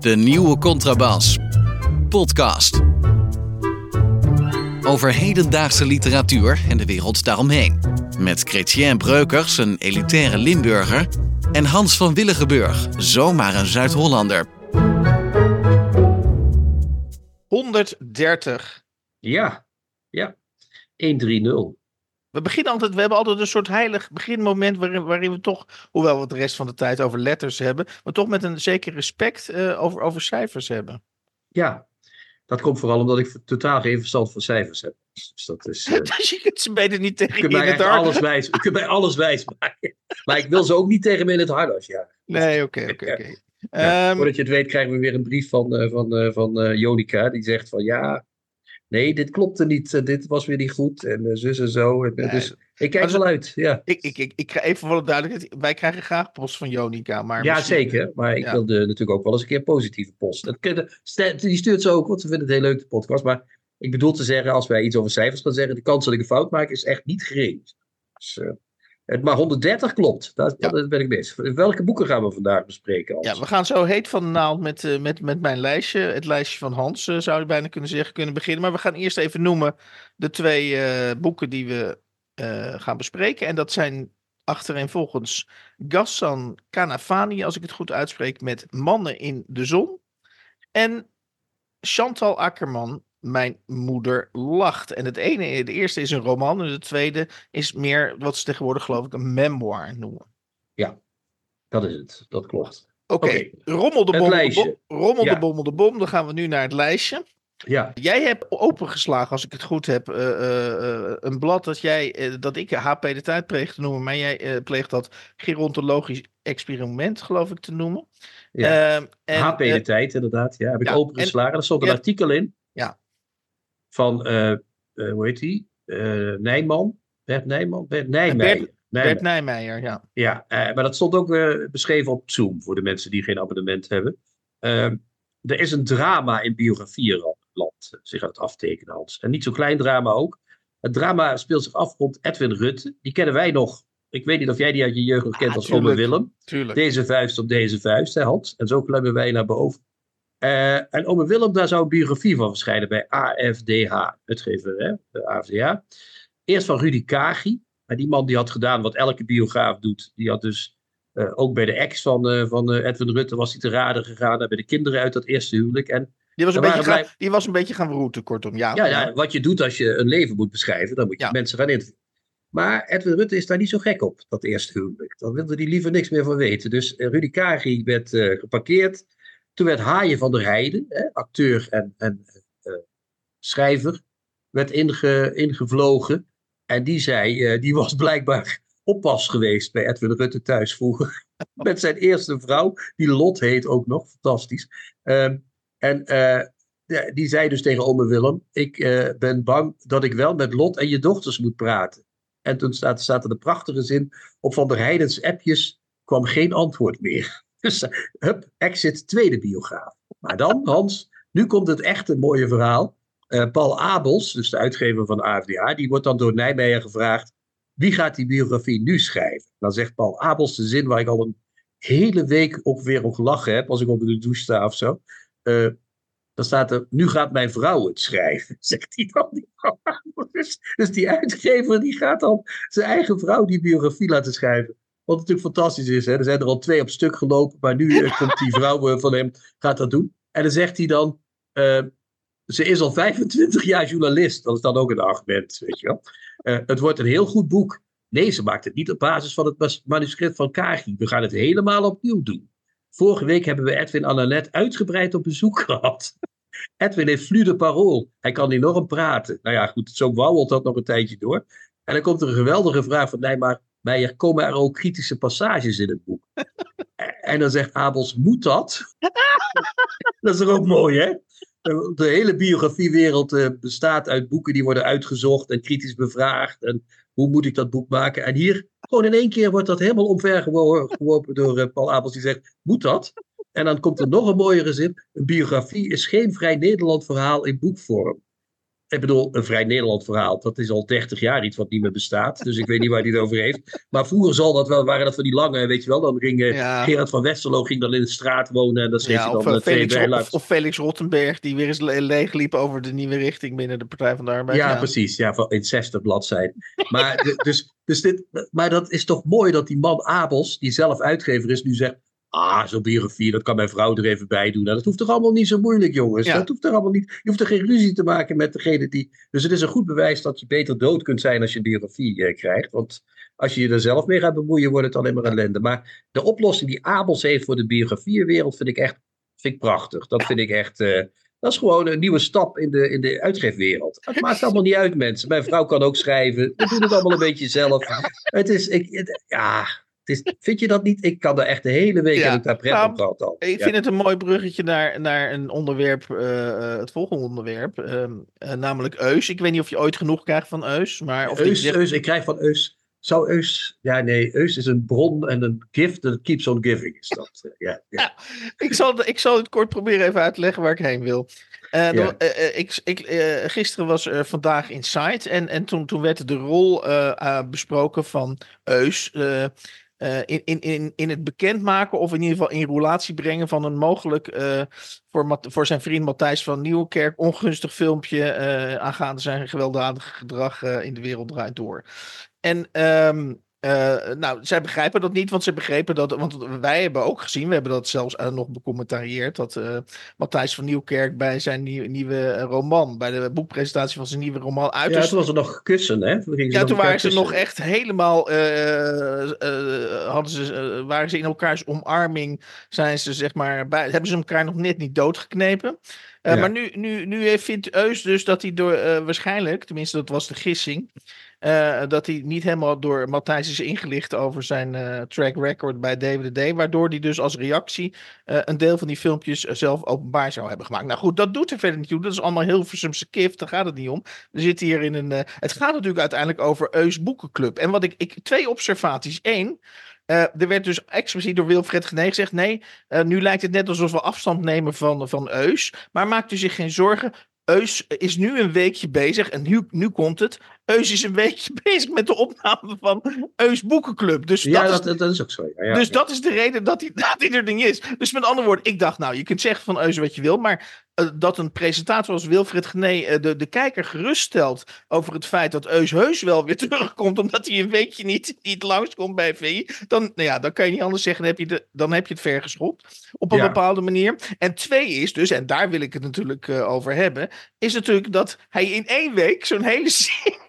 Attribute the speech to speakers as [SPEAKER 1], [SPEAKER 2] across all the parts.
[SPEAKER 1] De nieuwe Contrabas. Podcast. Over hedendaagse literatuur en de wereld daaromheen. Met Chrétien Breukers, een elitaire Limburger. En Hans van Willigenburg, zomaar een Zuid-Hollander.
[SPEAKER 2] 130.
[SPEAKER 3] Ja, ja. 1-3-0.
[SPEAKER 2] We beginnen altijd, we hebben altijd een soort heilig beginmoment waarin, waarin we toch, hoewel we de rest van de tijd over letters hebben, maar toch met een zeker respect uh, over, over cijfers hebben.
[SPEAKER 3] Ja, dat komt vooral omdat ik totaal geen verstand van cijfers heb. Dus dat is. Uh,
[SPEAKER 2] dus je kunt ze beter niet tegen
[SPEAKER 3] je in het hart. Alles wijs, je kunt mij alles wijs maken. Maar ik wil ze ook niet tegen me in het hart ja.
[SPEAKER 2] Nee, oké, oké, oké.
[SPEAKER 3] Ja, um, voordat je het weet, krijgen we weer een brief van, uh, van, uh, van Jonica. Die zegt van ja, nee, dit klopte niet. dit was weer niet goed. En zus en zo. En, nee. Dus ik kijk wel uit. Ja.
[SPEAKER 2] Ik, ik, ik, ik ga even voor de duidelijkheid. Wij krijgen graag post van Jonica. Maar
[SPEAKER 3] ja, zeker. Maar ik ja. wilde natuurlijk ook wel eens een keer positieve post. Dat, die stuurt ze ook, want ze vinden het heel leuk, de podcast. Maar ik bedoel te zeggen, als wij iets over cijfers gaan zeggen, de kans dat ik een fout maak is echt niet gering. Dus, het maar 130 klopt, ja. daar ben ik bezig. Welke boeken gaan we vandaag bespreken?
[SPEAKER 2] Ja, we gaan zo heet van de naald met, uh, met, met mijn lijstje. Het lijstje van Hans uh, zou je bijna kunnen zeggen, kunnen beginnen. Maar we gaan eerst even noemen de twee uh, boeken die we gaan bespreken. En dat zijn achtereenvolgens Gassan Kanafani, als ik het goed uitspreek, met Mannen in de Zon. En Chantal Akkerman mijn moeder lacht. En het ene, de eerste is een roman en de tweede is meer wat ze tegenwoordig geloof ik een memoir noemen.
[SPEAKER 3] Ja, dat is het. Dat klopt.
[SPEAKER 2] Oké, okay. okay. rommel de bom, de bom, rommel ja. de bommel de bom. Dan gaan we nu naar het lijstje.
[SPEAKER 3] Ja.
[SPEAKER 2] Jij hebt opengeslagen, als ik het goed heb, uh, uh, een blad dat jij, dat ik HP de tijd pleeg te noemen, maar jij pleegt dat gerontologisch experiment, geloof ik, te noemen.
[SPEAKER 3] Ja. Ehm, en, HP de tijd, inderdaad. Ja, heb ik ja, opengeslagen. Er stond een artikel in.
[SPEAKER 2] Ja
[SPEAKER 3] van, uh, uh, hoe heet die? Uh, Nijman? Bert Nijman? Bert Nijmeijer.
[SPEAKER 2] Bert, Bert Nijmeijer, ja.
[SPEAKER 3] Ja, maar dat stond ook beschreven op Zoom voor de mensen die geen abonnement hebben. Ehm, er is een drama in biografieland zich aan het aftekenen, Hans. En niet zo'n klein drama ook. Het drama speelt zich af rond Edwin Rutte. Die kennen wij nog. Ik weet niet of jij die uit je jeugd nog kent ah, als Ome Willem.
[SPEAKER 2] Tuurlijk.
[SPEAKER 3] Deze vuist op deze vuist, hè, Hans. En zo klemmen wij naar boven. Uh, en Ome Willem, daar zou een biografie van verschijnen bij AFDH, uitgever, hè, de AFDH. Eerst van Rudy Kagi. Maar die man die had gedaan wat elke biograaf doet. Die had dus uh, ook bij de ex van, uh, van Edwin Rutte was hij te raden gegaan. bij de kinderen uit dat eerste huwelijk. En
[SPEAKER 2] die was, een beetje gaan, die was een beetje gaan verroeten, kortom. Ja,
[SPEAKER 3] ja, ja, wat je doet als je een leven moet beschrijven, dan moet je ja. mensen gaan interviewen. Maar Edwin Rutte is daar niet zo gek op, dat eerste huwelijk. Dan wilde hij liever niks meer van weten. Dus Rudy Kagi werd geparkeerd. Toen werd Haaien van der Heijden, hè, acteur en, en uh, schrijver, werd inge, ingevlogen. En die zei, uh, die was blijkbaar oppas geweest bij Edwin Rutte thuis vroeger. Met zijn eerste vrouw, die Lot heet ook nog, fantastisch. Um, en uh, die zei dus tegen ome Willem, ik ben bang dat ik wel met Lot en je dochters moet praten. En toen staat, staat er de prachtige zin, op Van der Heidens appjes kwam geen antwoord meer. Dus hup, exit tweede biograaf. Maar dan, Hans, nu komt het echte mooie verhaal. Uh, Paul Abels, dus de uitgever van de AFDA, die wordt dan door Nijmeijer gevraagd: wie gaat die biografie nu schrijven? Dan zegt Paul Abels de zin waar ik al een hele week ongeveer om gelachen heb, als ik op de douche sta of zo. Uh, dan staat er: nu gaat mijn vrouw het schrijven, zegt hij dan. Dus, dus die uitgever die gaat dan zijn eigen vrouw die biografie laten schrijven. Wat natuurlijk fantastisch is. Hè? Er zijn er al twee op stuk gelopen. Maar nu uh, komt die vrouw uh, van hem, gaat dat doen. En dan zegt hij dan. Uh, ze is al 25 jaar journalist. Dat is dan ook een argument, weet je wel. het wordt een heel goed boek. Nee, ze maakt het niet op basis van het manuscript van Kagi. We gaan het helemaal opnieuw doen. Vorige week hebben we Edwin Annette uitgebreid op bezoek gehad. Edwin heeft flu de parool. Hij kan enorm praten. Nou ja, goed, zo wauwelt dat nog een tijdje door. En dan komt er een geweldige vraag van, nee, maar maar er komen er ook kritische passages in het boek. en dan zegt Abels, moet dat? dat is er ook mooi, hè? De hele biografiewereld uh, bestaat uit boeken die worden uitgezocht en kritisch bevraagd. En hoe moet ik dat boek maken? En hier, gewoon in één keer wordt dat helemaal omvergeworpen door uh, Paul Abels. Die zegt, moet dat? En dan komt er nog een mooiere zin. Een biografie is geen vrij Nederland verhaal in boekvorm. Ik bedoel, een Vrij Nederland verhaal, dat is al 30 jaar iets wat niet meer bestaat. Dus ik weet niet waar hij het over heeft. Maar vroeger zal dat wel, waren dat van die lange, weet je wel. Dan ging uh, Gerard van Westerlo ging dan in de straat wonen. En dan schreef ja, hij dan
[SPEAKER 2] of, uh, Felix, of, Felix Rottenberg, die weer eens leeg liep over de nieuwe richting binnen de Partij van de Arbeid.
[SPEAKER 3] Ja, precies. Ja, in 60 bladzijden. Maar, dus, dus dit, maar dat is toch mooi dat die man Abels, die zelf uitgever is, nu zegt Ah, zo'n biografie, dat kan mijn vrouw er even bij doen. Nou, dat hoeft toch allemaal niet zo moeilijk, jongens. Dat hoeft er allemaal niet. Je hoeft er geen ruzie te maken met degene die. Dus het is een goed bewijs dat je beter dood kunt zijn als je een biografie eh, krijgt. Want als je je er zelf mee gaat bemoeien, wordt het alleen maar ellende. Maar de oplossing die Abels heeft voor de biografiewereld vind ik echt vind ik prachtig. Dat vind ik echt. Uh, dat is gewoon een nieuwe stap in de, in de uitgeefwereld. Het maakt allemaal niet uit, mensen. Mijn vrouw kan ook schrijven. We doen het allemaal een beetje zelf. Het is, ik, ja, is, vind je dat niet? Ik kan er echt de hele week ja. daar pret nou, op gehad al.
[SPEAKER 2] Ik vind het een mooi bruggetje naar, naar een onderwerp, uh, het volgende onderwerp. Uh, uh, namelijk Eus. Ik weet niet of je ooit genoeg krijgt van Eus. Maar of
[SPEAKER 3] Eus, Eus, ik krijg van Eus. Zou Eus... Ja, nee, Eus is een bron en een gift that keeps on giving. Is dat, ja, ja.
[SPEAKER 2] ik, zal, ik zal het kort proberen even uit te leggen waar ik heen wil. Uh, ik, ik, gisteren was er vandaag Inside en, en toen, toen werd de rol besproken van Eus. Uh, in, in, in, in het bekendmaken of in ieder geval in relatie brengen van een mogelijk uh, voor, voor zijn vriend Matthijs van Nieuwkerk ongunstig filmpje uh, aangaande zijn gewelddadige gedrag in de wereld draait door. En um, uh, nou, zij begrijpen dat niet, want ze begrepen dat. Want wij hebben ook gezien, we hebben dat zelfs uh, nog becommentarieerd. Dat uh, Matthijs van Nieuwkerk bij zijn nieuw, nieuwe roman, bij de boekpresentatie van zijn nieuwe roman uit.
[SPEAKER 3] Ja, toen was er nog kussen, hè? Toen
[SPEAKER 2] ja, toen waren ze nog echt helemaal. hadden ze, waren ze in elkaars omarming, zijn ze zeg maar. Bij, hebben ze elkaar nog net niet doodgeknepen. Ja. Maar nu, nu, nu vindt Eus dus dat hij door waarschijnlijk, tenminste dat was de gissing, uh, dat hij niet helemaal door Matthijs is ingelicht over zijn uh, track record bij DWD. Waardoor hij dus als reactie uh, een deel van die filmpjes zelf openbaar zou hebben gemaakt. Nou goed, dat doet er verder niet toe. Dat is allemaal heel versumse kif. Daar gaat het niet om. We zitten hier in een. het gaat natuurlijk uiteindelijk over Eus Boekenclub. En wat ik. ik twee observaties. Eén. Er werd dus expliciet door Wilfred Genee gezegd: nee, nu lijkt het net alsof we afstand nemen van, van Eus. Maar maakt u zich geen zorgen. Eus is nu een weekje bezig en nu, nu komt het. Eus is een weekje bezig met de opname van Eus Boekenclub. Dus
[SPEAKER 3] ja, dat, is, dat, is ook zo. Ja,
[SPEAKER 2] dus dat is de reden dat hij, dat hij er niet is. Dus met andere woorden, ik dacht, nou, je kunt zeggen van Eus wat je wil, maar uh, dat een presentator als Wilfred Gené uh, de, de kijker geruststelt over het feit dat Eus heus wel weer terugkomt, omdat hij een weekje niet, niet langskomt bij VI, dan, nou ja, dan kan je niet anders zeggen, dan heb je, de, dan heb je het vergeschopt op een bepaalde manier. En twee is dus, en daar wil ik het natuurlijk uh, over hebben, is natuurlijk dat hij in één week zo'n hele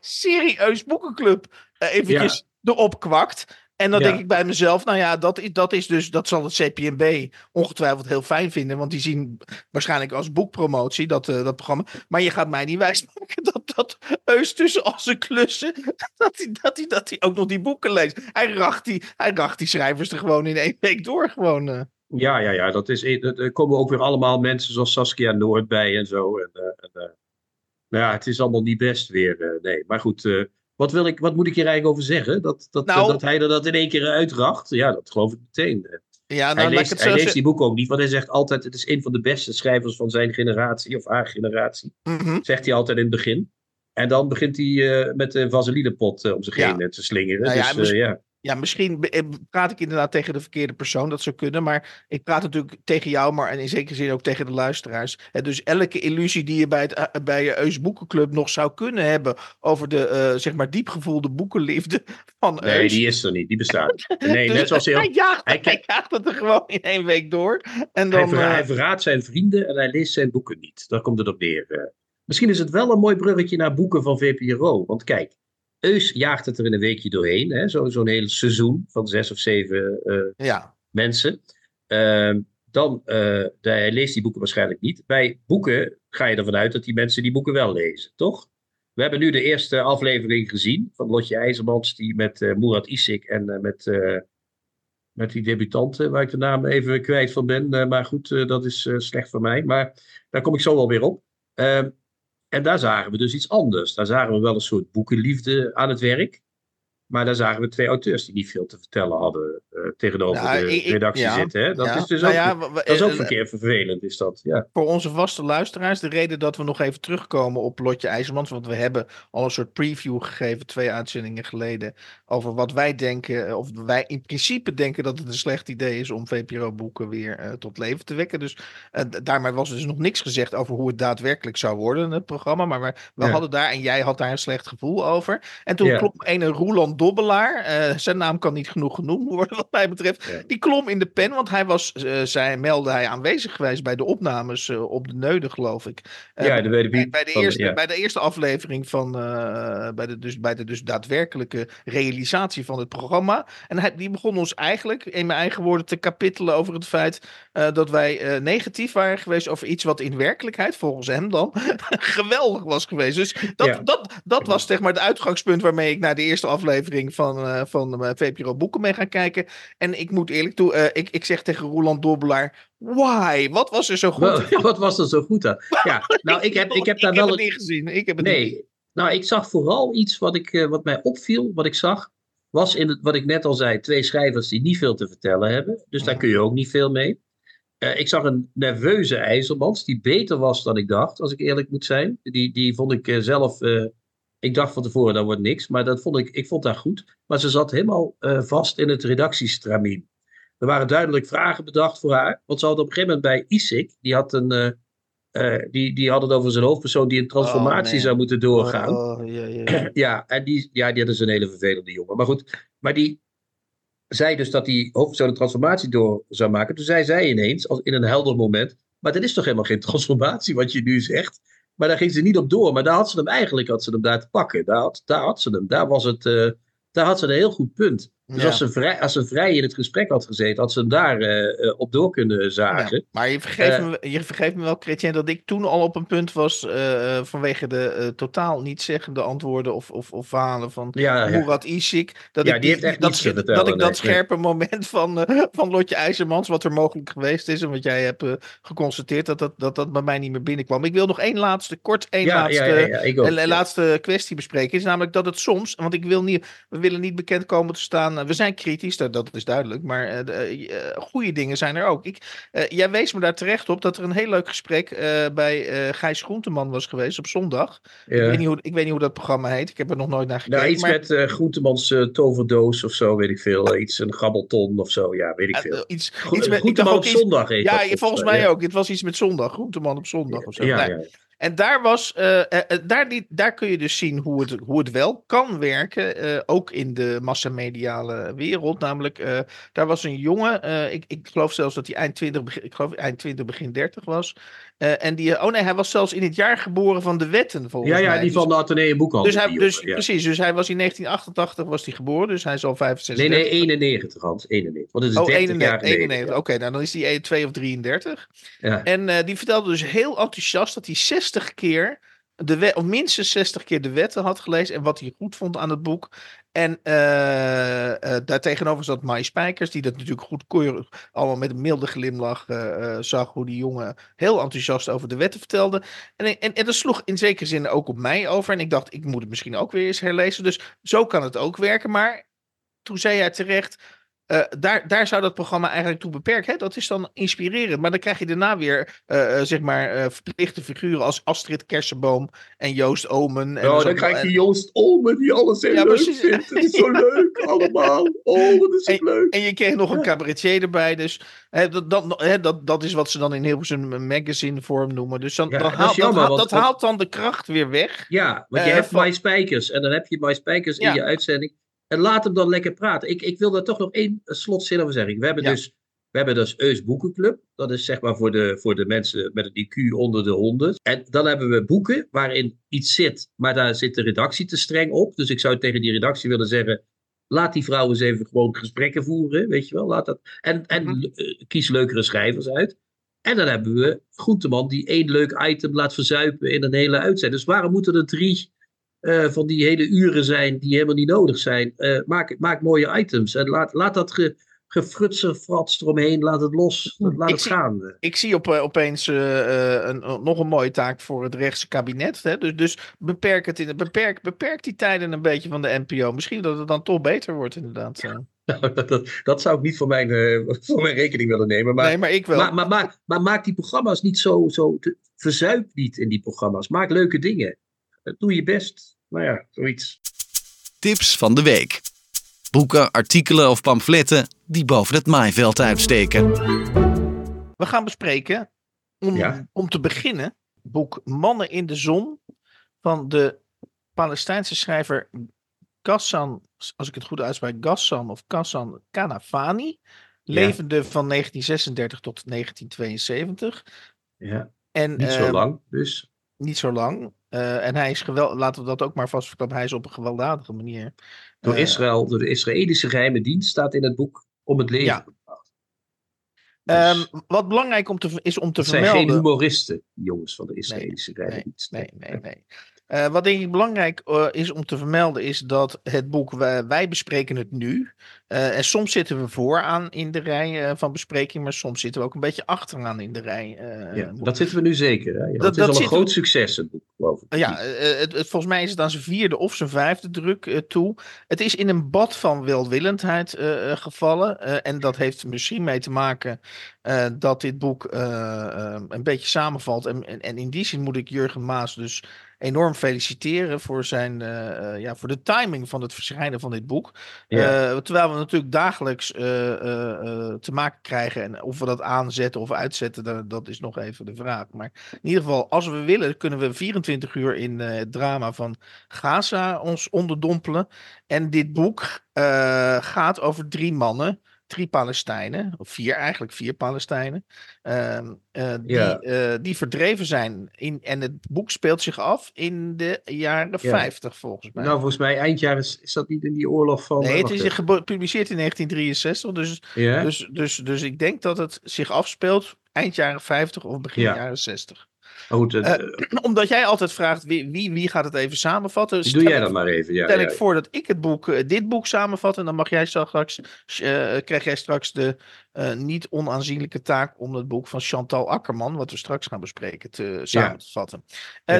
[SPEAKER 2] serieus boekenclub uh, eventjes ja. erop kwakt. En dan ja. denk ik bij mezelf, nou ja, dat, dat is dus, dat zal het CPMB ongetwijfeld heel fijn vinden. Want die zien waarschijnlijk als boekpromotie dat, uh, dat programma. Maar je gaat mij niet wijsmaken dat, dat Eus tussen al zijn klussen, dat hij, dat, dat ook nog die boeken leest. Hij racht die, hij racht die schrijvers er gewoon in één week door. Gewoon, uh.
[SPEAKER 3] Ja, ja, ja. Dat is, er komen ook weer allemaal mensen zoals Saskia Noord bij en zo. En, uh, en nou ja, het is allemaal niet best weer. nee, maar goed. Wat, wil ik, wat moet ik hier eigenlijk over zeggen? Dat, dat, nou, dat hij er dat in één keer uitracht? Ja, dat geloof ik meteen. Ja, nou, hij leest, hij leest die boeken ook niet, want hij zegt altijd: het is een van de beste schrijvers van zijn generatie of haar generatie. Mm -hmm. Zegt hij altijd in het begin. En dan begint hij uh, met de vaselinepot uh, om zich ja. heen te slingeren. Nou ja, dus, uh, ja.
[SPEAKER 2] Ja, misschien eh, praat ik inderdaad tegen de verkeerde persoon, dat zou kunnen. Maar ik praat natuurlijk tegen jou, maar en in zekere zin ook tegen de luisteraars. En dus elke illusie die je bij, het, eh, bij je Eus Boekenclub nog zou kunnen hebben over de, uh, zeg maar, diepgevoelde boekenliefde van
[SPEAKER 3] Eus. Nee, die is er niet, die bestaat. Nee,
[SPEAKER 2] dus
[SPEAKER 3] net zoals heel...
[SPEAKER 2] hij, jaagt, hij, hij jaagt het er gewoon in één week door. En dan,
[SPEAKER 3] hij, verraadt, hij verraadt zijn vrienden en hij leest zijn boeken niet. Daar komt het op neer. Misschien is het wel een mooi bruggetje naar boeken van VPRO. Want kijk, Eus jaagt het er in een weekje doorheen. Zo'n zo hele seizoen van zes of zeven uh, ja. mensen. Uh, dan, uh, hij leest die boeken waarschijnlijk niet. Bij boeken ga je ervan uit dat die mensen die boeken wel lezen, toch? We hebben nu de eerste aflevering gezien van Lotje IJzermans, die met uh, Murat Isik en met, met die debutante, waar ik de naam even kwijt van ben. maar goed, dat is slecht voor mij. Maar daar kom ik zo wel weer op. En daar zagen we dus iets anders. Daar zagen we wel een soort boekenliefde aan het werk. Maar daar zagen we twee auteurs die niet veel te vertellen hadden. Tegenover nou, de redactie zitten. Hè? Dat is dus nou ook, dat is ook verkeerd vervelend, is dat. Ja.
[SPEAKER 2] Voor onze vaste luisteraars, de reden dat we nog even terugkomen op Lotje IJzermans, want we hebben al een soort preview gegeven, twee uitzendingen geleden, over wat wij denken, of wij in principe denken dat het een slecht idee is om VPRO-boeken weer tot leven te wekken. Dus daarmee was dus nog niks gezegd over hoe het daadwerkelijk zou worden, het programma. Maar we, we hadden daar, en jij had daar een slecht gevoel over. En toen klom een Roland Dobbelaar, uh, zijn naam kan niet genoeg genoemd worden wat mij betreft. Die klom in de pen, want hij was, uh, zij, meldde hij aanwezig geweest bij de opnames uh, op de Neude, geloof ik.
[SPEAKER 3] ja, de bij,
[SPEAKER 2] bij, de eerste, ja. bij de eerste aflevering van, bij, de, dus, bij de dus daadwerkelijke realisatie van het programma. En hij, die begon ons eigenlijk, in mijn eigen woorden, te kapitelen over het feit dat wij negatief waren geweest over iets wat in werkelijkheid, volgens hem dan, geweldig was geweest. Dus dat, dat, dat was zeg maar het uitgangspunt waarmee ik naar de eerste aflevering van, van VPRO Boeken mee ga kijken. En ik moet eerlijk toe, uh, ik, ik zeg tegen Roland Dobbelaar, why? Wat was er zo goed
[SPEAKER 3] Wat, wat was er zo goed aan? Ja, nou ik heb, ik heb daar
[SPEAKER 2] ik
[SPEAKER 3] wel...
[SPEAKER 2] Heb het niet gezien. Ik heb het
[SPEAKER 3] nee,
[SPEAKER 2] niet.
[SPEAKER 3] nou ik zag vooral iets wat, ik, wat mij opviel, wat ik zag, was in het, wat ik net al zei, twee schrijvers die niet veel te vertellen hebben. Dus daar kun je ook niet veel mee. Uh, ik zag een nerveuze IJzermans die beter was dan ik dacht, als ik eerlijk moet zijn. Die, die vond ik zelf. Ik dacht van tevoren, dat wordt niks. Maar dat vond ik, ik vond haar goed. Maar ze zat helemaal vast in het redactiestramien. Er waren duidelijk vragen bedacht voor haar. Want ze had op een gegeven moment bij ISIC, die had, een, die, die had het over zijn hoofdpersoon die een transformatie oh, zou moeten doorgaan.
[SPEAKER 2] Oh, oh, ja,
[SPEAKER 3] en die, ja, die hadden een hele vervelende jongen. Maar goed, maar die, zei dus dat hij hoofdpersoon een transformatie door zou maken. Toen zei zij ineens, als in een helder moment, maar dat is toch helemaal geen transformatie wat je nu zegt. Maar daar ging ze niet op door. Maar daar had ze hem eigenlijk had ze hem daar te pakken. Daar had, daar had ze hem. Daar, was het, uh, daar had ze een heel goed punt. Dus als, ze vrij, als ze vrij in het gesprek had gezeten, had ze hem daar uh, op door kunnen zagen. Ja,
[SPEAKER 2] maar je vergeeft, uh, me, je vergeeft me wel, Chrétien, dat ik toen al op een punt was uh, vanwege de totaal niet zeggende antwoorden of, of, of verhalen van ja, Murat. Isik. Dat
[SPEAKER 3] ja,
[SPEAKER 2] ik
[SPEAKER 3] die, heeft echt
[SPEAKER 2] dat,
[SPEAKER 3] dat,
[SPEAKER 2] dat ik dat scherpe nee. moment van, van Lotje IJzermans, wat er mogelijk geweest is en wat jij hebt geconstateerd, dat dat, dat dat bij mij niet meer binnenkwam. Ik wil nog één laatste, kort één laatste, ook, laatste kwestie bespreken. Is namelijk dat het soms, want ik wil niet, we willen niet bekend komen te staan we zijn kritisch, dat, dat is duidelijk. Maar uh, goede dingen zijn er ook. Ik, uh, jij wees me daar terecht op dat er een heel leuk gesprek bij Gijs Groenteman was geweest op zondag. Ja. Ik, weet niet hoe, ik weet niet hoe dat programma heet. Ik heb er nog nooit naar gekeken.
[SPEAKER 3] Nou, iets maar... met Groentemans toverdoos of zo, weet ik veel. Iets, een gabbelton of zo, ja, weet ik veel.
[SPEAKER 2] iets, iets met,
[SPEAKER 3] Groenteman op zondag
[SPEAKER 2] Ja, volgens mij ook. Het was iets met zondag. Groenteman op zondag of zo.
[SPEAKER 3] Ja, nee. ja.
[SPEAKER 2] En daar, was, uh, uh, daar, die, daar kun je dus zien hoe het, hoe het wel kan werken, uh, ook in de massamediale wereld. Namelijk, daar was een jongen, ik, ik geloof zelfs dat hij eind 20, ik geloof eind 20, begin 30 was. en die, oh nee, hij was zelfs in het jaar geboren van de wetten, volgens
[SPEAKER 3] ja, ja,
[SPEAKER 2] mij.
[SPEAKER 3] Ja, die
[SPEAKER 2] dus,
[SPEAKER 3] van de Atheneum boekhandel.
[SPEAKER 2] Dus, hij, dus ja. precies, dus hij was in 1988 was hij geboren, dus hij is al 65.
[SPEAKER 3] Nee, nee, 91, Hans, 91. Want het is
[SPEAKER 2] oh,
[SPEAKER 3] 30
[SPEAKER 2] 91,
[SPEAKER 3] jaar geleden.
[SPEAKER 2] 91, oké, okay, nou dan is hij 2 of 33. Ja. En die vertelde dus heel enthousiast dat hij 60 keer de wet, of minstens 60 keer de wetten had gelezen en wat hij goed vond aan het boek. En uh, uh, daartegenover zat Mai Spijkers, die dat natuurlijk goedkeurig, allemaal met een milde glimlach uh, zag hoe die jongen heel enthousiast over de wetten vertelde. En, en, en dat sloeg in zekere zin ook op mij over. En ik dacht, ik moet het misschien ook weer eens herlezen. Dus zo kan het ook werken. Maar toen zei jij terecht, uh, daar, daar zou dat programma eigenlijk toe beperken. Hè? Dat is dan inspirerend. Maar dan krijg je daarna weer uh, zeg maar, verplichte figuren als Astrid Kersenboom en Joost Omen. En
[SPEAKER 3] oh, dan krijg je Joost Omen die alles heel ja, leuk precies. vindt. Het is zo leuk allemaal. Oh, wat is
[SPEAKER 2] en,
[SPEAKER 3] leuk.
[SPEAKER 2] En je kreeg nog een cabaretier erbij. Dus hè, dat, dat, hè, dat, dat is wat ze dan in Hilversum magazine vorm noemen. Dus dan, ja, dan haalt, jammer, dat, want, dat haalt dan de kracht weer weg.
[SPEAKER 3] Ja, want je hebt. My Spijkers. En dan heb je My Spijkers in je uitzending. En laat hem dan lekker praten. Ik, ik wil daar toch nog één slotzin over zeggen. We hebben ja. dus, we hebben dus Eus Boekenclub. Dat is zeg maar voor de, voor de mensen met een IQ onder de 100. En dan hebben we boeken waarin iets zit, maar daar zit de redactie te streng op. Dus ik zou tegen die redactie willen zeggen. Laat die vrouwen eens even gewoon gesprekken voeren. Weet je wel, laat dat. En, en mm -hmm. kies leukere schrijvers uit. En dan hebben we Groenteman die één leuk item laat verzuipen in een hele uitzending. Dus waarom moeten er drie uh, van die hele uren zijn die helemaal niet nodig zijn. Uh, maak, maak mooie items en laat, laat dat ge, gefrutser frats eromheen, laat het los, laat
[SPEAKER 2] ik
[SPEAKER 3] het
[SPEAKER 2] zie,
[SPEAKER 3] gaan.
[SPEAKER 2] Ik zie op, uh, opeens een, nog een mooie taak voor het rechtse kabinet. Hè? Dus, dus beperk, het in, beperk, beperk die tijden een beetje van de NPO. Misschien dat het dan toch beter wordt inderdaad.
[SPEAKER 3] Nou, dat, dat, zou ik niet voor mijn, uh, voor mijn rekening willen nemen. Maar,
[SPEAKER 2] nee, maar ik wel.
[SPEAKER 3] Maar, maar, maar, maar maak die programma's niet zo. zo te, verzuip niet in die programma's. Maak leuke dingen. Doe je best. Nou ja, zoiets.
[SPEAKER 1] Tips van de week. Boeken, artikelen of pamfletten die boven het maaiveld uitsteken.
[SPEAKER 2] We gaan bespreken, om, om te beginnen, boek Mannen in de Zon van de Palestijnse schrijver Gassan, als ik het goed uitspreek, Gassan of Gassan Kanafani. Levende van 1936 tot 1972.
[SPEAKER 3] Ja. En, niet zo ehm, lang, dus.
[SPEAKER 2] Niet zo lang. Uh, en hij is geweld, laten we dat ook maar vast hij is op een gewelddadige manier.
[SPEAKER 3] Door uh, Israël, door de Israëlische geheime dienst staat in het boek om het leven ja.
[SPEAKER 2] Dus, um, wat belangrijk om te, is om te vermelden.
[SPEAKER 3] Het zijn geen humoristen, jongens van de Israëlische nee, geheime dienst.
[SPEAKER 2] Nee, nee, nee. Uh, wat denk ik belangrijk uh, is om te vermelden, is dat het boek Wij, wij bespreken het nu. Uh, en soms zitten we vooraan in de rij van bespreking, maar soms zitten we ook een beetje achteraan in de rij.
[SPEAKER 3] ja, dat zitten we nu zeker. Hè? Ja, dat, dat, is al een groot succes, het boek, geloof ik.
[SPEAKER 2] ja, het, het, volgens mij is het aan zijn vierde of zijn vijfde druk toe. Het is in een bad van welwillendheid gevallen. en dat heeft misschien mee te maken dat dit boek een beetje samenvalt. En, en, en in die zin moet ik Jurgen Maas dus enorm feliciteren voor, zijn, uh, ja, voor de timing van het verschijnen van dit boek. Uh, terwijl we natuurlijk dagelijks uh, te maken krijgen. En of we dat aanzetten of uitzetten, dat, dat, is nog even de vraag. Maar in ieder geval, als we willen, kunnen we 24 uur in het drama van Gaza ons onderdompelen. En dit boek gaat over drie mannen drie Palestijnen, of vier eigenlijk, vier Palestijnen, uh, uh, die, uh, die verdreven zijn. In, en het boek speelt zich af in de jaren ja. 50 volgens mij.
[SPEAKER 3] Nou, volgens mij eind jaren is, is dat niet in die oorlog van...
[SPEAKER 2] Nee, het is gepubliceerd in 1963, dus, ja. dus, dus, dus ik denk dat het zich afspeelt eind jaren 50 of begin jaren 60.
[SPEAKER 3] Goed, uh,
[SPEAKER 2] omdat jij altijd vraagt wie, wie, wie gaat het even samenvatten.
[SPEAKER 3] Doe jij dat maar even. Ja,
[SPEAKER 2] stel
[SPEAKER 3] ja.
[SPEAKER 2] ik voor dat ik het boek, uh, dit boek samenvat. En dan mag jij straks, krijg jij straks de niet onaanzienlijke taak om het boek van Chantal Akkerman, wat we straks gaan bespreken, te, samen te vatten.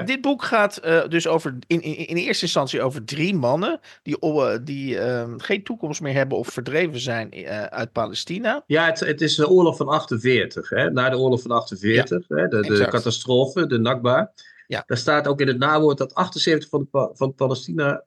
[SPEAKER 2] Dit boek gaat dus over, in, in, in, eerste instantie over drie mannen die, die ehm, geen toekomst meer hebben of verdreven zijn uit Palestina.
[SPEAKER 3] Ja, het, het is de oorlog van 48. Hè? Na de oorlog van 48, hè? de, de catastrofe de Nakba. Ja. Daar staat ook in het nawoord dat 78 van, de, van Palestina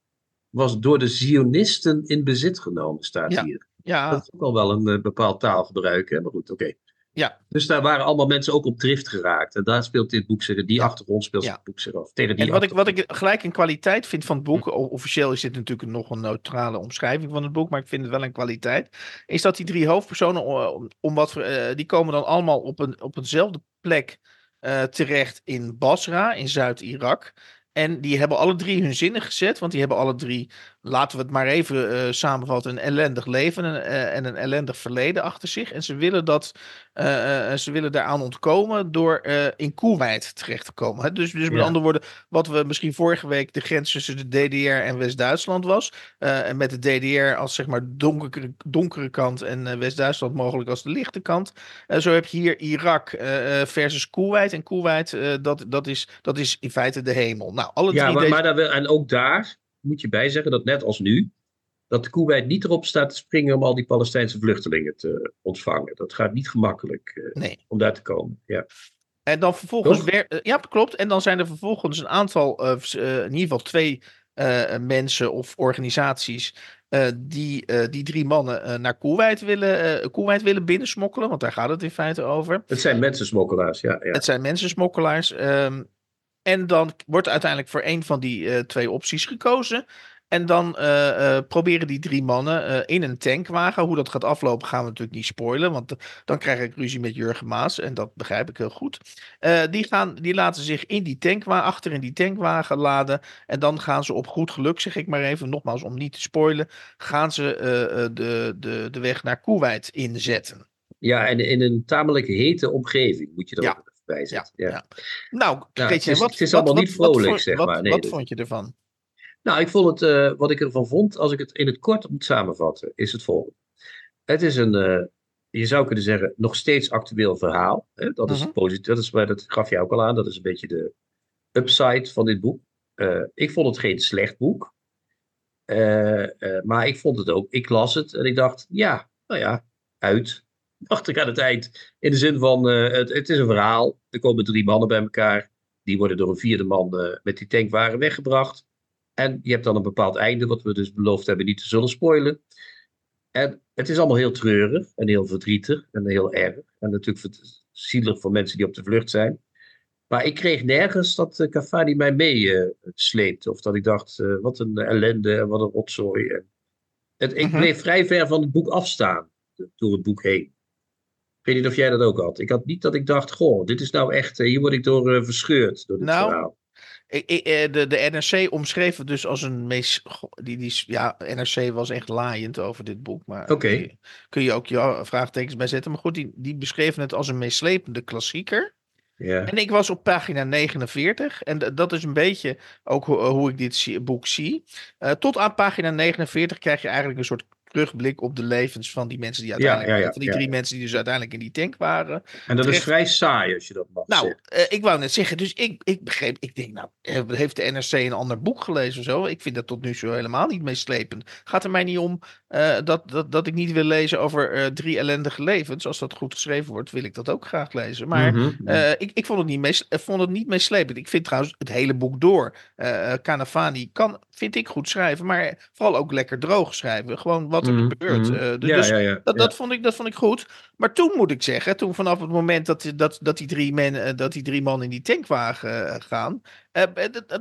[SPEAKER 3] was door de Zionisten in bezit genomen, staat
[SPEAKER 2] ja.
[SPEAKER 3] hier.
[SPEAKER 2] Ja.
[SPEAKER 3] Dat is ook al wel een uh, bepaald taalgebruik, hè? maar goed, oké.
[SPEAKER 2] Ja.
[SPEAKER 3] Dus daar waren allemaal mensen ook op drift geraakt. En daar speelt dit boek zich, die ja. achtergrond speelt ja. het boek zich af. Tegen die
[SPEAKER 2] en wat ik, wat ik gelijk een kwaliteit vind van het boek, hm. officieel is dit natuurlijk nog een neutrale omschrijving van het boek, maar ik vind het wel een kwaliteit, is dat die drie hoofdpersonen, om, om wat, uh, die komen dan allemaal op, een, op eenzelfde plek uh, terecht in Basra, in Zuid-Irak. En die hebben alle drie hun zinnen gezet, want die hebben alle drie laten we het maar even uh, samenvatten, een ellendig leven en, uh, en, een ellendig verleden achter zich. En ze willen, dat, uh, ze willen daaraan ontkomen door in Koeweit terecht te komen. Hè? Dus, dus met ja. andere woorden, wat we misschien vorige week de grens tussen de DDR en West-Duitsland was. en met de DDR als zeg maar donkere, donkere kant en West-Duitsland mogelijk als de lichte kant. zo heb je hier Irak versus Koeweit. En Koeweit, dat, dat, is, dat is in feite de hemel. Nou, alle
[SPEAKER 3] ja,
[SPEAKER 2] drie
[SPEAKER 3] maar,
[SPEAKER 2] deze...
[SPEAKER 3] maar daar, en ook daar moet je bijzeggen dat net als nu, dat de Kuwait niet erop staat te springen om al die Palestijnse vluchtelingen te ontvangen. Dat gaat niet gemakkelijk uh,
[SPEAKER 2] nee.
[SPEAKER 3] om daar te komen. Ja.
[SPEAKER 2] En dan vervolgens weer. Ja, klopt. En dan zijn er vervolgens een aantal, uh, uh, in ieder geval twee mensen of organisaties. die, die drie mannen naar Koeweit willen, Koeweit willen binnensmokkelen. Want daar gaat het in feite over.
[SPEAKER 3] Het zijn mensensmokkelaars, ja. ja.
[SPEAKER 2] Het zijn mensensmokkelaars. Um, en dan wordt uiteindelijk voor een van die uh, twee opties gekozen. En dan uh, uh, proberen die drie mannen in een tankwagen. Hoe dat gaat aflopen gaan we natuurlijk niet spoilen. Want dan krijg ik ruzie met Jurgen Maas. En dat begrijp ik heel goed. die, gaan, die laten zich in die tankwagen, achter in die tankwagen laden. En dan gaan ze op goed geluk, zeg ik maar even, nogmaals om niet te spoilen. Gaan ze de, de, de weg naar Koeweit inzetten.
[SPEAKER 3] Ja, en in een tamelijk hete omgeving moet je dat
[SPEAKER 2] ja.
[SPEAKER 3] Bij zit. Ja,
[SPEAKER 2] ja. Nou, nou
[SPEAKER 3] het is,
[SPEAKER 2] wat,
[SPEAKER 3] het is allemaal
[SPEAKER 2] wat,
[SPEAKER 3] niet vrolijk,
[SPEAKER 2] wat,
[SPEAKER 3] zeg maar. Nee,
[SPEAKER 2] wat vond je ervan?
[SPEAKER 3] Nou, ik vond het, uh, wat ik ervan vond, als ik het in het kort moet samenvatten, is het volgende. Het is een, uh, je zou kunnen zeggen, nog steeds actueel verhaal. Hè? Dat, is
[SPEAKER 2] Mhm.
[SPEAKER 3] positief, dat, is, dat gaf je ook al aan, dat is een beetje de upside van dit boek. Uh, ik vond het geen slecht boek. maar ik vond het ook, ik las het en ik dacht, ja, nou ja, uit. Dacht ik aan het eind. In de zin van, het, het is een verhaal. Er komen drie mannen bij elkaar. Die worden door een vierde man met die tankwagen weggebracht. En je hebt dan een bepaald einde, wat we dus beloofd hebben niet te zullen spoilen. En het is allemaal heel treurig en heel verdrietig en heel erg. En natuurlijk zielig voor mensen die op de vlucht zijn. Maar ik kreeg nergens dat uh, Cafani mij meesleept. Uh, of dat ik dacht, uh, wat een ellende en wat een rotzooi. Het, ik mhm. bleef vrij ver van het boek afstaan, door het boek heen. Ik weet niet of jij dat ook had. Ik had niet dat ik dacht, goh, dit is nou echt, hier word ik door verscheurd. Door dit nou, verhaal.
[SPEAKER 2] Eh, de, de NRC omschreef het dus als een meest. Die, die, ja, NRC was echt laaiend over dit boek. Maar
[SPEAKER 3] okay.
[SPEAKER 2] kun, je, ook je vraagtekens bij zetten. Maar goed, die, die beschreven het als een meeslepende klassieker.
[SPEAKER 3] Ja.
[SPEAKER 2] En ik was op pagina 49. En dat is een beetje ook hoe ik dit boek zie. Uh, tot aan pagina 49 krijg je eigenlijk een soort terugblik op de levens van die mensen die uiteindelijk, ja, ja, van die drie mensen die dus uiteindelijk in die tank waren.
[SPEAKER 3] En dat is vrij saai als je dat mag
[SPEAKER 2] Nou, uh, ik wou net zeggen, dus ik, ik begreep, ik denk nou, eh, heeft de NRC een ander boek gelezen of zo? Ik vind dat tot nu toe helemaal niet meeslepend. Gaat er mij niet om uh, dat, dat, dat ik niet wil lezen over uh, drie ellendige levens. Als dat goed geschreven wordt, wil ik dat ook graag lezen. Maar mm -hmm. ik, ik vond het niet, mees, vond het niet meeslepend. Ik vind trouwens het hele boek door. Canavani kan, vind ik, goed schrijven, maar vooral ook lekker droog schrijven. Gewoon wat er mm -hmm. gebeurt. Uh, dus, ja, ja, ja, dat, dat, vond ik, dat vond ik goed. Maar toen moet ik zeggen, toen vanaf het moment dat, dat, dat, die, drie men, dat die drie man in die tankwagen gaan, uh,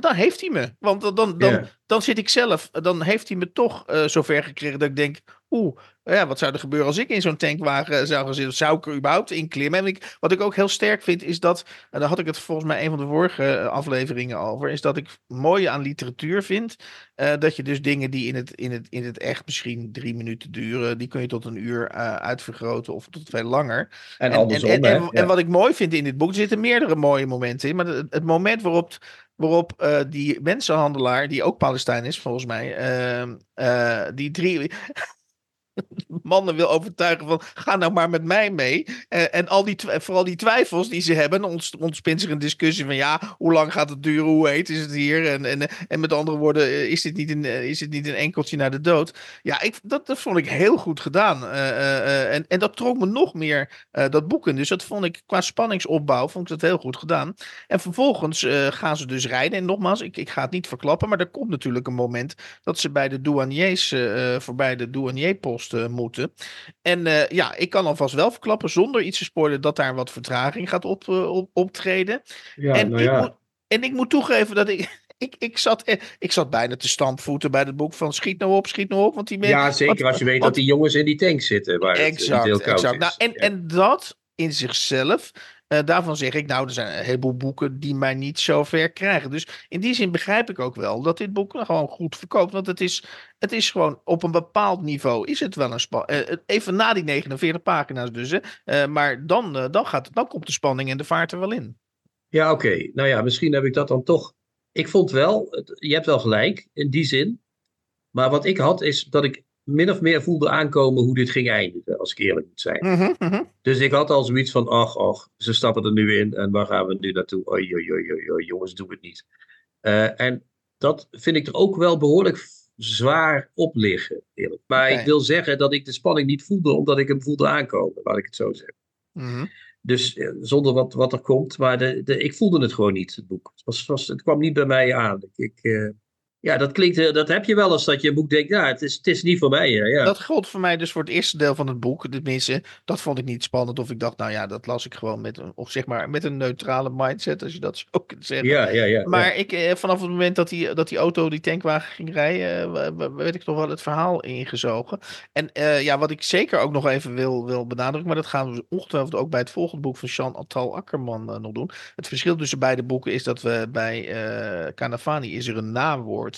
[SPEAKER 2] dan heeft hij me. Want dan, dan, dan, dan zit ik zelf, dan heeft hij me toch zover gekregen dat ik denk, oeh, ja, wat zou er gebeuren als ik in zo'n tankwagen zou gaan zitten? Zou ik er überhaupt in klimmen? En ik, wat ik ook heel sterk vind, is dat, en daar had ik het volgens mij een van de vorige afleveringen over, is dat ik mooi aan literatuur vind, uh, dat je dus dingen die in het, in, het, in het echt misschien drie minuten duren, die kun je tot een uur uh, uitvergroten of tot veel langer.
[SPEAKER 3] En, en andersom,
[SPEAKER 2] en,
[SPEAKER 3] en,
[SPEAKER 2] en, en, wat ik mooi vind in dit boek, er zitten meerdere mooie momenten in, maar het, het moment waarop waarop uh, die mensenhandelaar, die ook Palestijn is volgens mij, uh, uh, die drie mannen wil overtuigen van ga nou maar met mij mee. Uh, en al die vooral die twijfels die ze hebben, ons, ontspint zich een discussie van ja, hoe lang gaat het duren, hoe heet is het hier? En, en, en met andere woorden, eh, is dit niet een, eh, is dit niet een enkeltje naar de dood? Ja, ik, dat, dat vond ik heel goed gedaan. Uh, en, en dat trok me nog meer dat boeken. Dus dat vond ik qua spanningsopbouw, vond ik dat heel goed gedaan. En vervolgens gaan ze dus rijden. En nogmaals, ik, ik ga het niet verklappen, maar er komt natuurlijk een moment dat ze bij de douaniers, voorbij de douanierpost moeten. En uh, ja, ik kan alvast wel verklappen, zonder iets te spoilen, dat daar wat vertraging gaat op, op optreden. Ja, en, nou ik moet, en ik moet toegeven dat ik. Ik, ik, zat, eh, ik zat bijna te stampvoeten bij het boek van schiet nou op, schiet nou op. Want die mensen,
[SPEAKER 3] ja, zeker
[SPEAKER 2] want,
[SPEAKER 3] als je weet want, dat die jongens in die tank zitten. Waar exact, het heel koud exact. Is.
[SPEAKER 2] Nou, en,
[SPEAKER 3] ja.
[SPEAKER 2] en dat in zichzelf uh, daarvan zeg ik, nou, er zijn een heleboel boeken die mij niet zo ver krijgen. Dus in die zin begrijp ik ook wel dat dit boek gewoon goed verkoopt. Want het is, het is gewoon op een bepaald niveau is het wel een spanning. Uh, even na die 49 pagina's dus. Uh, maar dan, dan, gaat, dan komt de spanning en de vaart er wel in.
[SPEAKER 3] Ja, oké. Nou ja, misschien heb ik dat dan toch. Ik vond wel, je hebt wel gelijk in die zin. Maar wat ik had is dat ik min of meer voelde aankomen hoe dit ging eindigen, als ik eerlijk moet zijn.
[SPEAKER 2] Mm -hmm, mm -hmm.
[SPEAKER 3] Dus ik had al zoiets van, ach, ach, ze stappen er nu in en waar gaan we nu naartoe? Oei, oei, oei, oei, oei jongens, doe het niet. Uh, en dat vind ik er ook wel behoorlijk zwaar op liggen, eerlijk. Maar okay. ik wil zeggen dat ik de spanning niet voelde, omdat ik hem voelde aankomen, laat ik het zo zeggen.
[SPEAKER 2] Mm -hmm.
[SPEAKER 3] Dus uh, zonder wat, wat er komt, maar de, de, ik voelde het gewoon niet, het boek. Het, was, was, het kwam niet bij mij aan. Ik, uh, ja, dat klinkt, dat heb je wel eens dat je een boek denkt, ja, het is, het is niet voor mij. Ja.
[SPEAKER 2] Dat geldt voor mij dus voor het eerste deel van het boek. Tenminste, dat vond ik niet spannend. Of ik dacht, nou ja, dat las ik gewoon met een, of zeg maar, met een neutrale mindset, als je dat zo kunt zeggen.
[SPEAKER 3] Ja, ja, ja.
[SPEAKER 2] Maar
[SPEAKER 3] ja.
[SPEAKER 2] ik, eh, vanaf het moment dat die, dat die auto, die tankwagen ging rijden, werd ik toch wel het verhaal ingezogen. En uh, ja, wat ik zeker ook nog even wil, wil benadrukken, maar dat gaan we ongetwijfeld ook bij het volgende boek van Jean Attal Akkerman uh, nog doen. Het verschil tussen beide boeken is dat we bij uh, Canavani is er een naamwoord.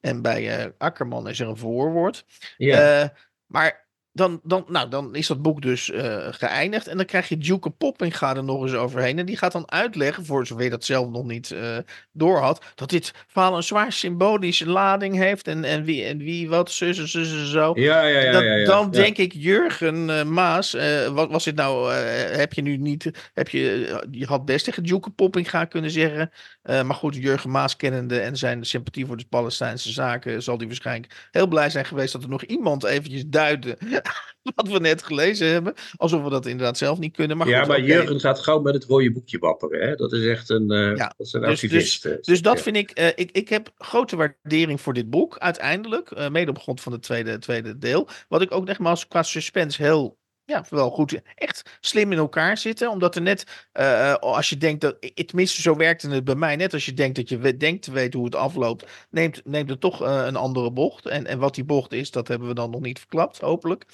[SPEAKER 2] En bij uh, Akkerman is er een voorwoord.
[SPEAKER 3] Ja.
[SPEAKER 2] Uh, maar dan, dan, nou, dan is dat boek dus uh, geëindigd. En dan krijg je Duke Poppinga er nog eens overheen. En die gaat dan uitleggen, voor zover je dat zelf nog niet uh, door had, dat dit verhaal een zwaar symbolische lading heeft. En, en, wie, en wie wat, zus en zus en zo.
[SPEAKER 3] Ja, ja, ja.
[SPEAKER 2] Dat,
[SPEAKER 3] ja, ja
[SPEAKER 2] dan denk ik, Jurgen uh, Maas, wat was dit nou? heb je nu niet, heb je, je had best tegen Duke Poppinga kunnen zeggen. maar goed, Jurgen Maas kennende en zijn sympathie voor de Palestijnse zaken, zal hij waarschijnlijk heel blij zijn geweest dat er nog iemand eventjes duidde wat we net gelezen hebben. Alsof we dat inderdaad zelf niet kunnen. Maar
[SPEAKER 3] ja,
[SPEAKER 2] goed,
[SPEAKER 3] maar
[SPEAKER 2] okay.
[SPEAKER 3] Jurgen gaat gauw met het rode boekje wapperen. Hè? Dat is echt een, uh, ja, dat is een
[SPEAKER 2] dus,
[SPEAKER 3] activist.
[SPEAKER 2] Dus, dus dat vind ik, uh, ik... Ik heb grote waardering voor dit boek, uiteindelijk. Uh, mede op grond van het tweede, tweede deel. Wat ik ook nogmaals qua suspense heel ja, wel goed. Echt slim in elkaar zitten. Omdat er net, uh, als je denkt dat, tenminste zo werkte het bij mij, net als je denkt dat je denkt te weten hoe het afloopt, neemt, neemt het toch uh, een andere bocht. En, en wat die bocht is, dat hebben we dan nog niet verklapt, hopelijk.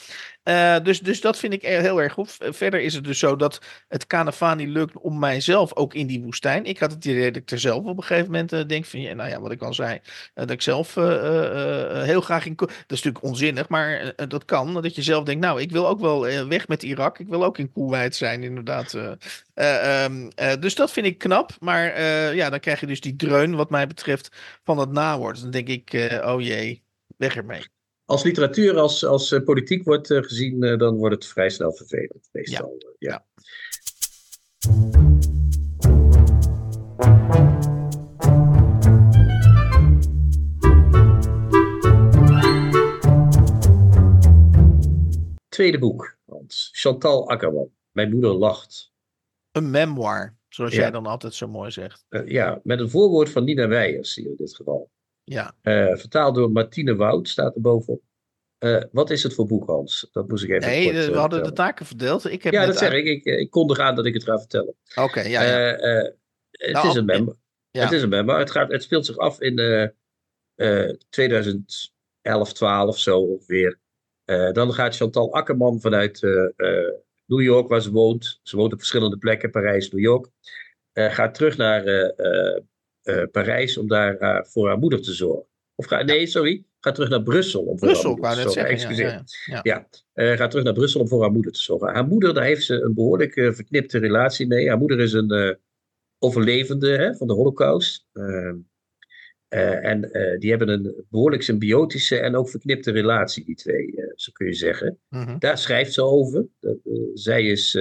[SPEAKER 2] Uh, dus, dus dat vind ik heel erg goed. Verder is het dus zo dat het Canavani lukt om mijzelf ook in die woestijn. Ik had het idee dat ik er zelf op een gegeven moment denk van, ja, nou ja, wat ik al zei, dat ik zelf heel graag in. Dat is natuurlijk onzinnig, maar dat kan. Dat je zelf denkt, nou, ik wil ook wel weg met Irak. Ik wil ook in Kuwait zijn, inderdaad. Uh, dus dat vind ik knap. Maar ja, dan krijg je dus die dreun, wat mij betreft, van het nawoord. Dan denk ik, oh jee, weg ermee.
[SPEAKER 3] Als literatuur, als, als politiek wordt gezien, dan wordt het vrij snel vervelend. Meestal, ja. ja. Tweede boek, Hans. Chantal Akkerman. Mijn moeder lacht.
[SPEAKER 2] Een memoir, zoals ja. jij dan altijd zo mooi zegt.
[SPEAKER 3] Uh, ja, met een voorwoord van Nina Weijers in dit geval.
[SPEAKER 2] Ja.
[SPEAKER 3] Uh, vertaald door Martine Wout, staat er bovenop. Uh, wat is het voor boek, Hans? Dat moest ik even
[SPEAKER 2] Nee,
[SPEAKER 3] kort,
[SPEAKER 2] we hadden de taken verdeeld. Ik heb
[SPEAKER 3] ja, dat zeg ik. ik. Ik kondig aan dat ik het ga vertellen.
[SPEAKER 2] Oké, okay, ja. ja.
[SPEAKER 3] het, nou, is een memoir. Ja. het is een memoir. Het, gaat, het speelt zich af in 2011, 12 zo ongeveer. Dan gaat Chantal Akkerman vanuit New York, waar ze woont. Ze woont op verschillende plekken, Parijs, New York. gaat terug naar Parijs om daar voor haar moeder te zorgen. Of ga, nee, sorry. Gaat terug naar Brussel om voor
[SPEAKER 2] Brussel,
[SPEAKER 3] haar moeder te zorgen.
[SPEAKER 2] Excuseer.
[SPEAKER 3] Ja, ja, ja. gaat terug naar Brussel om voor haar moeder te zorgen. Haar moeder, daar heeft ze een behoorlijk verknipte relatie mee. Haar moeder is een overlevende hè, van de Holocaust. Ehm, en die hebben een behoorlijk symbiotische en ook verknipte relatie, die twee, zo kun je zeggen.
[SPEAKER 2] Mm -hmm.
[SPEAKER 3] Daar schrijft ze over. Zij is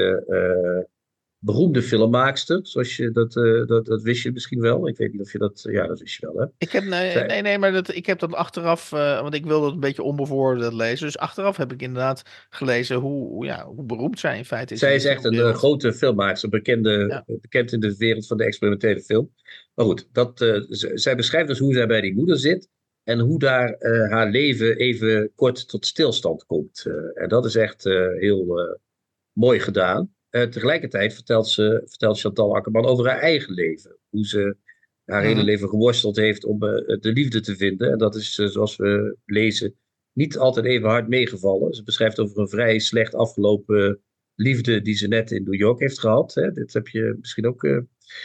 [SPEAKER 3] beroemde filmmaakster, zoals je dat, dat, dat wist je misschien wel. Ik weet niet of je dat, ja, dat wist je wel, hè?
[SPEAKER 2] Ik heb, nee, nee, nee, maar dat, ik heb dat achteraf, want ik wilde het een beetje onbevoordeeld lezen. Dus achteraf heb ik inderdaad gelezen hoe, ja, hoe beroemd zij in feite is.
[SPEAKER 3] Zij is echt een grote filmmaakster, bekende, ja. bekend in de wereld van de experimentele film. Maar goed, dat, zij beschrijft dus hoe zij bij die moeder zit. En hoe daar haar leven even kort tot stilstand komt. En dat is echt heel mooi gedaan. Tegelijkertijd vertelt, ze, vertelt Chantal Akkerman over haar eigen leven. Hoe ze haar hele leven geworsteld heeft om de liefde te vinden. En dat is, zoals we lezen, niet altijd even hard meegevallen. Ze beschrijft over een vrij slecht afgelopen liefde die ze net in New York heeft gehad. Hè. Dit heb je misschien ook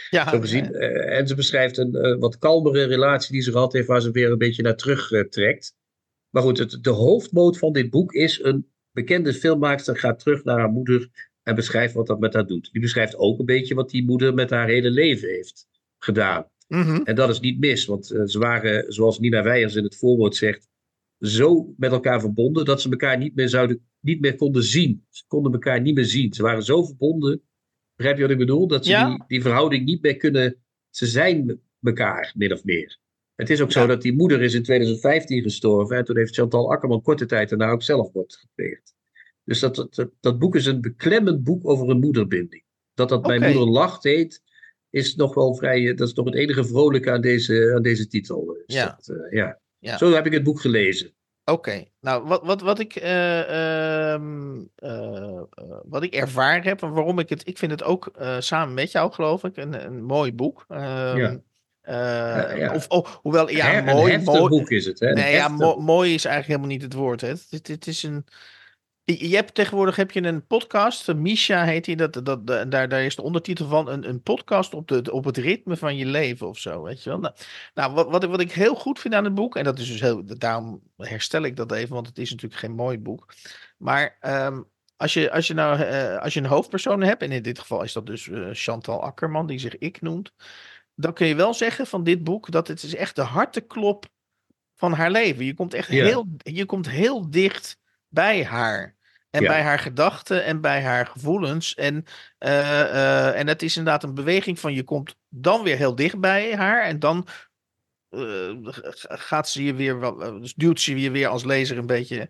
[SPEAKER 2] ja,
[SPEAKER 3] zo gezien. Ja. En ze beschrijft een uh, wat kalmere relatie die ze gehad heeft, waar ze weer een beetje naar terug uh, trekt. Maar goed, het, de hoofdmoot van dit boek is een bekende filmmaakster gaat terug naar haar moeder en beschrijft wat dat met haar doet. Die beschrijft ook een beetje wat die moeder met haar hele leven heeft gedaan.
[SPEAKER 2] Mm -hmm.
[SPEAKER 3] En dat is niet mis, want ze waren, zoals Nina Weijers in het voorwoord zegt, zo met elkaar verbonden dat ze elkaar niet meer, zouden, niet meer konden zien. Ze konden elkaar niet meer zien. Ze waren zo verbonden Begrijp je wat ik bedoel? Dat ze
[SPEAKER 2] ja?
[SPEAKER 3] die, die verhouding niet meer kunnen. Ze zijn elkaar, min of meer. Het is ook
[SPEAKER 2] Ja.
[SPEAKER 3] zo dat die moeder is in 2015 gestorven. En toen heeft Chantal Akkerman korte tijd daarna ook zelfmoord gepleegd. Dus dat, dat, dat boek is een beklemmend boek over een moederbinding. Dat dat Mijn moeder lacht heet, is nog wel vrij. eh, Dat is toch het enige vrolijke aan deze, aan deze titel. Dus
[SPEAKER 2] Ja.
[SPEAKER 3] dat, eh, ja.
[SPEAKER 2] Ja.
[SPEAKER 3] Zo heb ik het boek gelezen.
[SPEAKER 2] Oké, nou wat, wat, wat, ik, eh, ehm, eh, eh, wat ik ervaren heb en waarom ik het, ik vind het ook eh, samen met jou geloof ik een, een mooi boek. Ehm,
[SPEAKER 3] Ja.
[SPEAKER 2] eh,
[SPEAKER 3] Ja, ja.
[SPEAKER 2] Of, oh, hoewel, ja,
[SPEAKER 3] Her-
[SPEAKER 2] mooi,
[SPEAKER 3] een
[SPEAKER 2] mooi.
[SPEAKER 3] boek is het. Hè?
[SPEAKER 2] Nee, ja, mo- mooi is eigenlijk helemaal niet het woord. Hè. Het, het is een, Je hebt tegenwoordig heb je een podcast, Misha heet hij, dat, dat, daar, daar is de ondertitel van een, een podcast op, de, op het ritme van je leven of zo, weet je wel. Nou, nou wat, wat, wat ik heel goed vind aan het boek, en dat is dus heel, daarom herstel ik dat even, want het is natuurlijk geen mooi boek. Maar um, als je, als je nou uh, als je een hoofdpersoon hebt, en in dit geval is dat dus uh, Chantal Akkerman, die zich ik noemt, dan kun je wel zeggen van dit boek dat het is echt de harteklop van haar leven. Je komt echt yeah. heel, je komt heel dicht bij haar. En ja. bij haar gedachten en bij haar gevoelens. En, uh, uh, en het is inderdaad een beweging van je komt dan weer heel dicht bij haar. En dan uh, gaat ze je weer, dus duwt ze je weer als lezer een beetje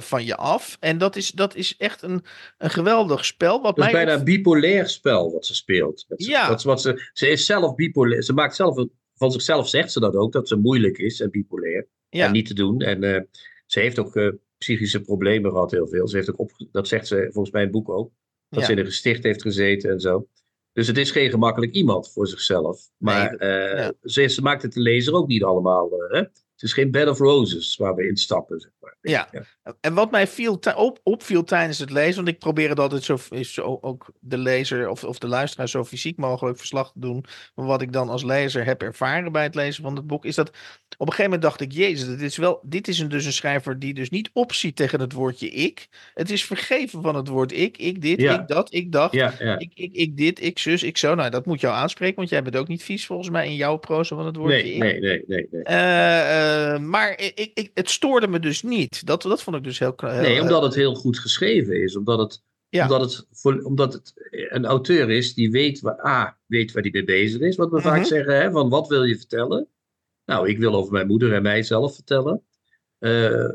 [SPEAKER 2] van je af. En dat is, dat is echt een, een geweldig spel. Wat
[SPEAKER 3] het is
[SPEAKER 2] mij
[SPEAKER 3] bijna een bipolair spel wat ze speelt. Ze,
[SPEAKER 2] ja.
[SPEAKER 3] Dat is wat ze, ze is zelf bipolair. Ze maakt zelf, van zichzelf zegt ze dat ook, dat ze moeilijk is en bipolair. Ja. En niet te doen. En ze heeft ook psychische problemen gehad, heel veel. Ze heeft ook op, dat zegt ze volgens mij in het boek ook. Dat ja. ze in een gesticht heeft gezeten en zo. Dus het is geen gemakkelijk iemand voor zichzelf. Maar nee, uh, ja. ze, ze, maakt het de lezer ook niet allemaal. Uh, hè? Het is geen bed of roses waar we instappen. Zeg maar.
[SPEAKER 2] ja. ja. en wat mij viel op, opviel tijdens het lezen, want ik probeer het altijd zo, zo ook de lezer of, of de luisteraar zo fysiek mogelijk verslag te doen van wat ik dan als lezer heb ervaren bij het lezen van het boek, is dat op een gegeven moment dacht ik, jezus, dit is, wel, dit is een, dus een schrijver die dus niet opziet tegen het woordje ik. Het is vergeven van het woord ik, ik dit,
[SPEAKER 3] Ja.
[SPEAKER 2] ik dat, ik dacht,
[SPEAKER 3] Ja,
[SPEAKER 2] ik, ik, ik dit, ik zus, ik zo. Nou, dat moet jou aanspreken, want jij bent ook niet vies volgens mij in jouw proza van het woordje
[SPEAKER 3] Nee,
[SPEAKER 2] ik.
[SPEAKER 3] nee, nee, nee. nee.
[SPEAKER 2] Eh, eh, maar ik, ik, het stoorde me dus niet. Dat, dat vond ik dus heel... heel
[SPEAKER 3] Nee,
[SPEAKER 2] eh,
[SPEAKER 3] omdat het heel goed geschreven is. Omdat het,
[SPEAKER 2] Ja.
[SPEAKER 3] omdat het, voor- omdat het een auteur is die weet waar, A, weet waar hij mee bezig is. Wat we
[SPEAKER 2] Mhm.
[SPEAKER 3] vaak zeggen, hè, van wat wil je vertellen? Nou, ik wil over mijn moeder en mijzelf vertellen. Eh, eh,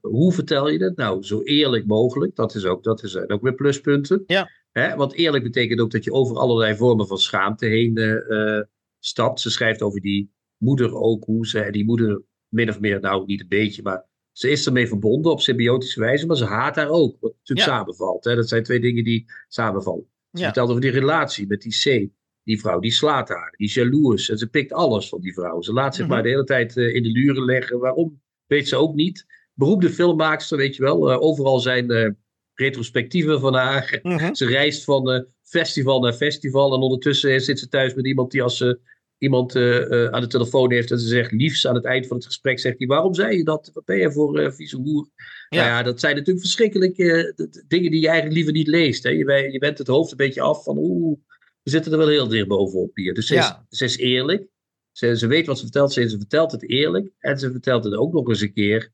[SPEAKER 3] hoe vertel je dat? Nou, zo eerlijk mogelijk. Dat is ook, dat is ook weer pluspunten.
[SPEAKER 2] Ja.
[SPEAKER 3] Hè? Want eerlijk betekent ook dat je over allerlei vormen van schaamte heen eh, eh, stapt. Ze schrijft over die moeder ook, hoe ze die moeder min of meer, nou niet een beetje, maar ze is ermee verbonden op symbiotische wijze, maar ze haat haar ook. Wat natuurlijk
[SPEAKER 2] Ja.
[SPEAKER 3] samenvalt. Hè? Dat zijn twee dingen die samenvallen. Ze
[SPEAKER 2] Ja.
[SPEAKER 3] vertelt over die relatie met die C. Die vrouw, die slaat haar, die is jaloers. En ze pikt alles van die vrouw. Ze laat zich
[SPEAKER 2] Mhm.
[SPEAKER 3] maar de hele tijd eh, in de luren leggen. Waarom, weet ze ook niet. Beroemde filmmaakster, weet je wel. Eh, overal zijn eh, retrospectieven van haar.
[SPEAKER 2] Mhm.
[SPEAKER 3] Ze reist van festival naar festival. En ondertussen zit ze thuis met iemand die als ze iemand eh, eh, aan de telefoon heeft. En ze zegt liefst aan het eind van het gesprek. Zegt hij, waarom zei je dat? Wat ben je voor eh vieze hoer?
[SPEAKER 2] Ja.
[SPEAKER 3] Nou ja, dat zijn natuurlijk verschrikkelijke dingen die je eigenlijk liever niet leest. Hè? Je, je bent het hoofd een beetje af van oeh, we zitten er wel heel dicht bovenop hier. Dus ze,
[SPEAKER 2] Ja.
[SPEAKER 3] is, ze is eerlijk. Ze, ze weet wat ze vertelt. Ze, ze vertelt het eerlijk. En ze vertelt het ook nog eens een keer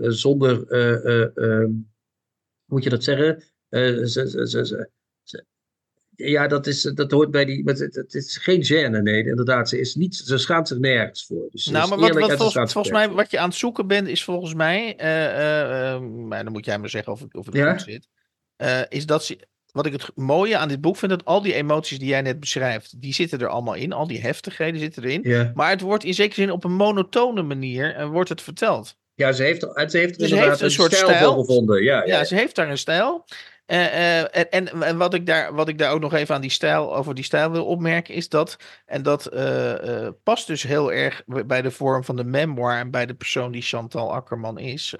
[SPEAKER 3] zonder, eh, eh, ehm, hoe moet je dat zeggen? Ze, ze, ze, ze- ze- ja, dat, is, dat hoort bij die. maar Het, is geen gêne, nee, inderdaad. Ze, is niet, ze schaamt zich nergens voor. Dus
[SPEAKER 2] Nou, maar wat, volgens, volgens mij, wat je aan het zoeken bent, is volgens mij, eh, eh, eh, maar dan moet jij maar zeggen of, of het
[SPEAKER 3] Ja?
[SPEAKER 2] goed zit, is dat ze, wat ik het mooie aan dit boek vind, dat al die emoties die jij net beschrijft, die zitten er allemaal in, al die heftigheden zitten erin.
[SPEAKER 3] Ja.
[SPEAKER 2] maar het wordt in zekere zin op een monotone manier wordt het verteld.
[SPEAKER 3] ja, ze heeft, ze heeft
[SPEAKER 2] Dus heeft een
[SPEAKER 3] een
[SPEAKER 2] soort
[SPEAKER 3] stijl, gevonden. Ja, ja,
[SPEAKER 2] Ja, ze heeft daar een stijl. Eh, eh, en, en, wat, ik daar, wat ik daar ook nog even aan die stijl, over die stijl wil opmerken, is dat, en dat eh, past dus heel erg bij de vorm van de memoir en bij de persoon die Chantal Akkerman is.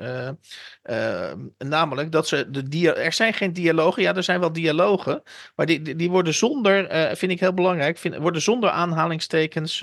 [SPEAKER 2] namelijk dat ze, de er zijn geen dialogen, ja, er zijn wel dialogen, maar die, die, worden zonder, vind ik heel belangrijk, vind, worden zonder aanhalingstekens,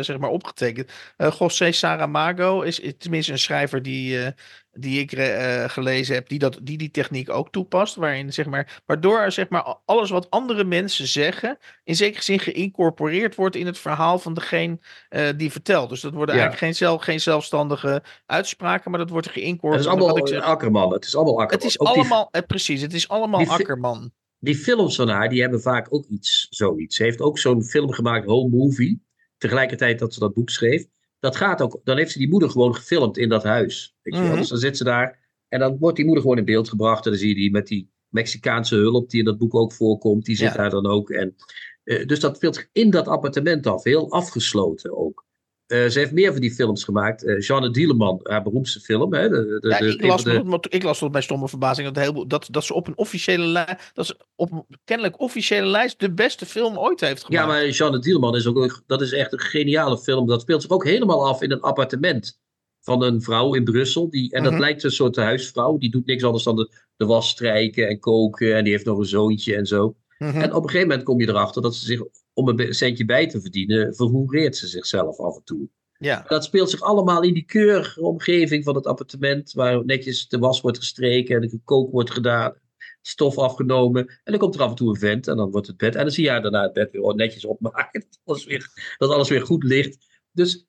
[SPEAKER 2] zeg maar, opgetekend. José Saramago is, is tenminste een schrijver die, die ik eh, gelezen heb, die, dat, die die techniek ook toepast. Waarin, zeg maar, waardoor zeg maar, alles wat andere mensen zeggen, in zekere zin geïncorporeerd wordt in het verhaal van degene eh, die vertelt. Dus dat worden
[SPEAKER 3] Ja.
[SPEAKER 2] eigenlijk geen, zelf, geen zelfstandige uitspraken, maar dat wordt
[SPEAKER 3] Het
[SPEAKER 2] geïncorporeerd.
[SPEAKER 3] is allemaal
[SPEAKER 2] wat ik zeg.
[SPEAKER 3] Akkerman. Het is allemaal Akkerman.
[SPEAKER 2] Het is
[SPEAKER 3] Ook die-
[SPEAKER 2] allemaal, eh, precies, het is allemaal
[SPEAKER 3] die
[SPEAKER 2] Akkerman.
[SPEAKER 3] die films van haar, die hebben vaak ook iets, zoiets. Ze heeft ook zo'n film gemaakt, Home Movie, tegelijkertijd dat ze dat boek schreef. Dat gaat ook, dan heeft ze die moeder gewoon gefilmd in dat huis. Weet je?
[SPEAKER 2] Mhm.
[SPEAKER 3] Dus dan zit ze daar en dan wordt die moeder gewoon in beeld gebracht. En dan zie je die met die Mexicaanse hulp die in dat boek ook voorkomt, die zit
[SPEAKER 2] Ja.
[SPEAKER 3] daar dan ook. En, eh, dus dat speelt in dat appartement af, heel afgesloten ook. Eh, ze heeft meer van die films gemaakt. Eh Jeanne Dieleman, haar beroemdste film. Hè, de, de,
[SPEAKER 2] Ja, ik, las,
[SPEAKER 3] de-
[SPEAKER 2] tot- ik las tot mijn stomme verbazing dat, heleboel- dat, dat ze op een officiële lijst, dat ze op een kennelijk officiële lijst de beste film ooit heeft gemaakt.
[SPEAKER 3] Ja, maar Jeanne Dielman is ook dat is echt een geniale film. Dat speelt zich ook helemaal af in een appartement van een vrouw in Brussel. Die, en dat
[SPEAKER 2] Mhm.
[SPEAKER 3] lijkt een soort huisvrouw. Die doet niks anders dan de, de was strijken en koken. En die heeft nog een zoontje en zo.
[SPEAKER 2] Mhm.
[SPEAKER 3] En op een gegeven moment kom je erachter dat ze zich, om een centje bij te verdienen, verhoereert ze zichzelf af en toe.
[SPEAKER 2] Ja,
[SPEAKER 3] Dat speelt zich allemaal in die keurige omgeving van het appartement, waar netjes de was wordt gestreken en de gekookt wordt gedaan, stof afgenomen. En dan komt er af en toe een vent en dan wordt het bed. En dan zie je haar daarna het bed weer netjes opmaken, dat alles weer, dat alles weer goed ligt. Dus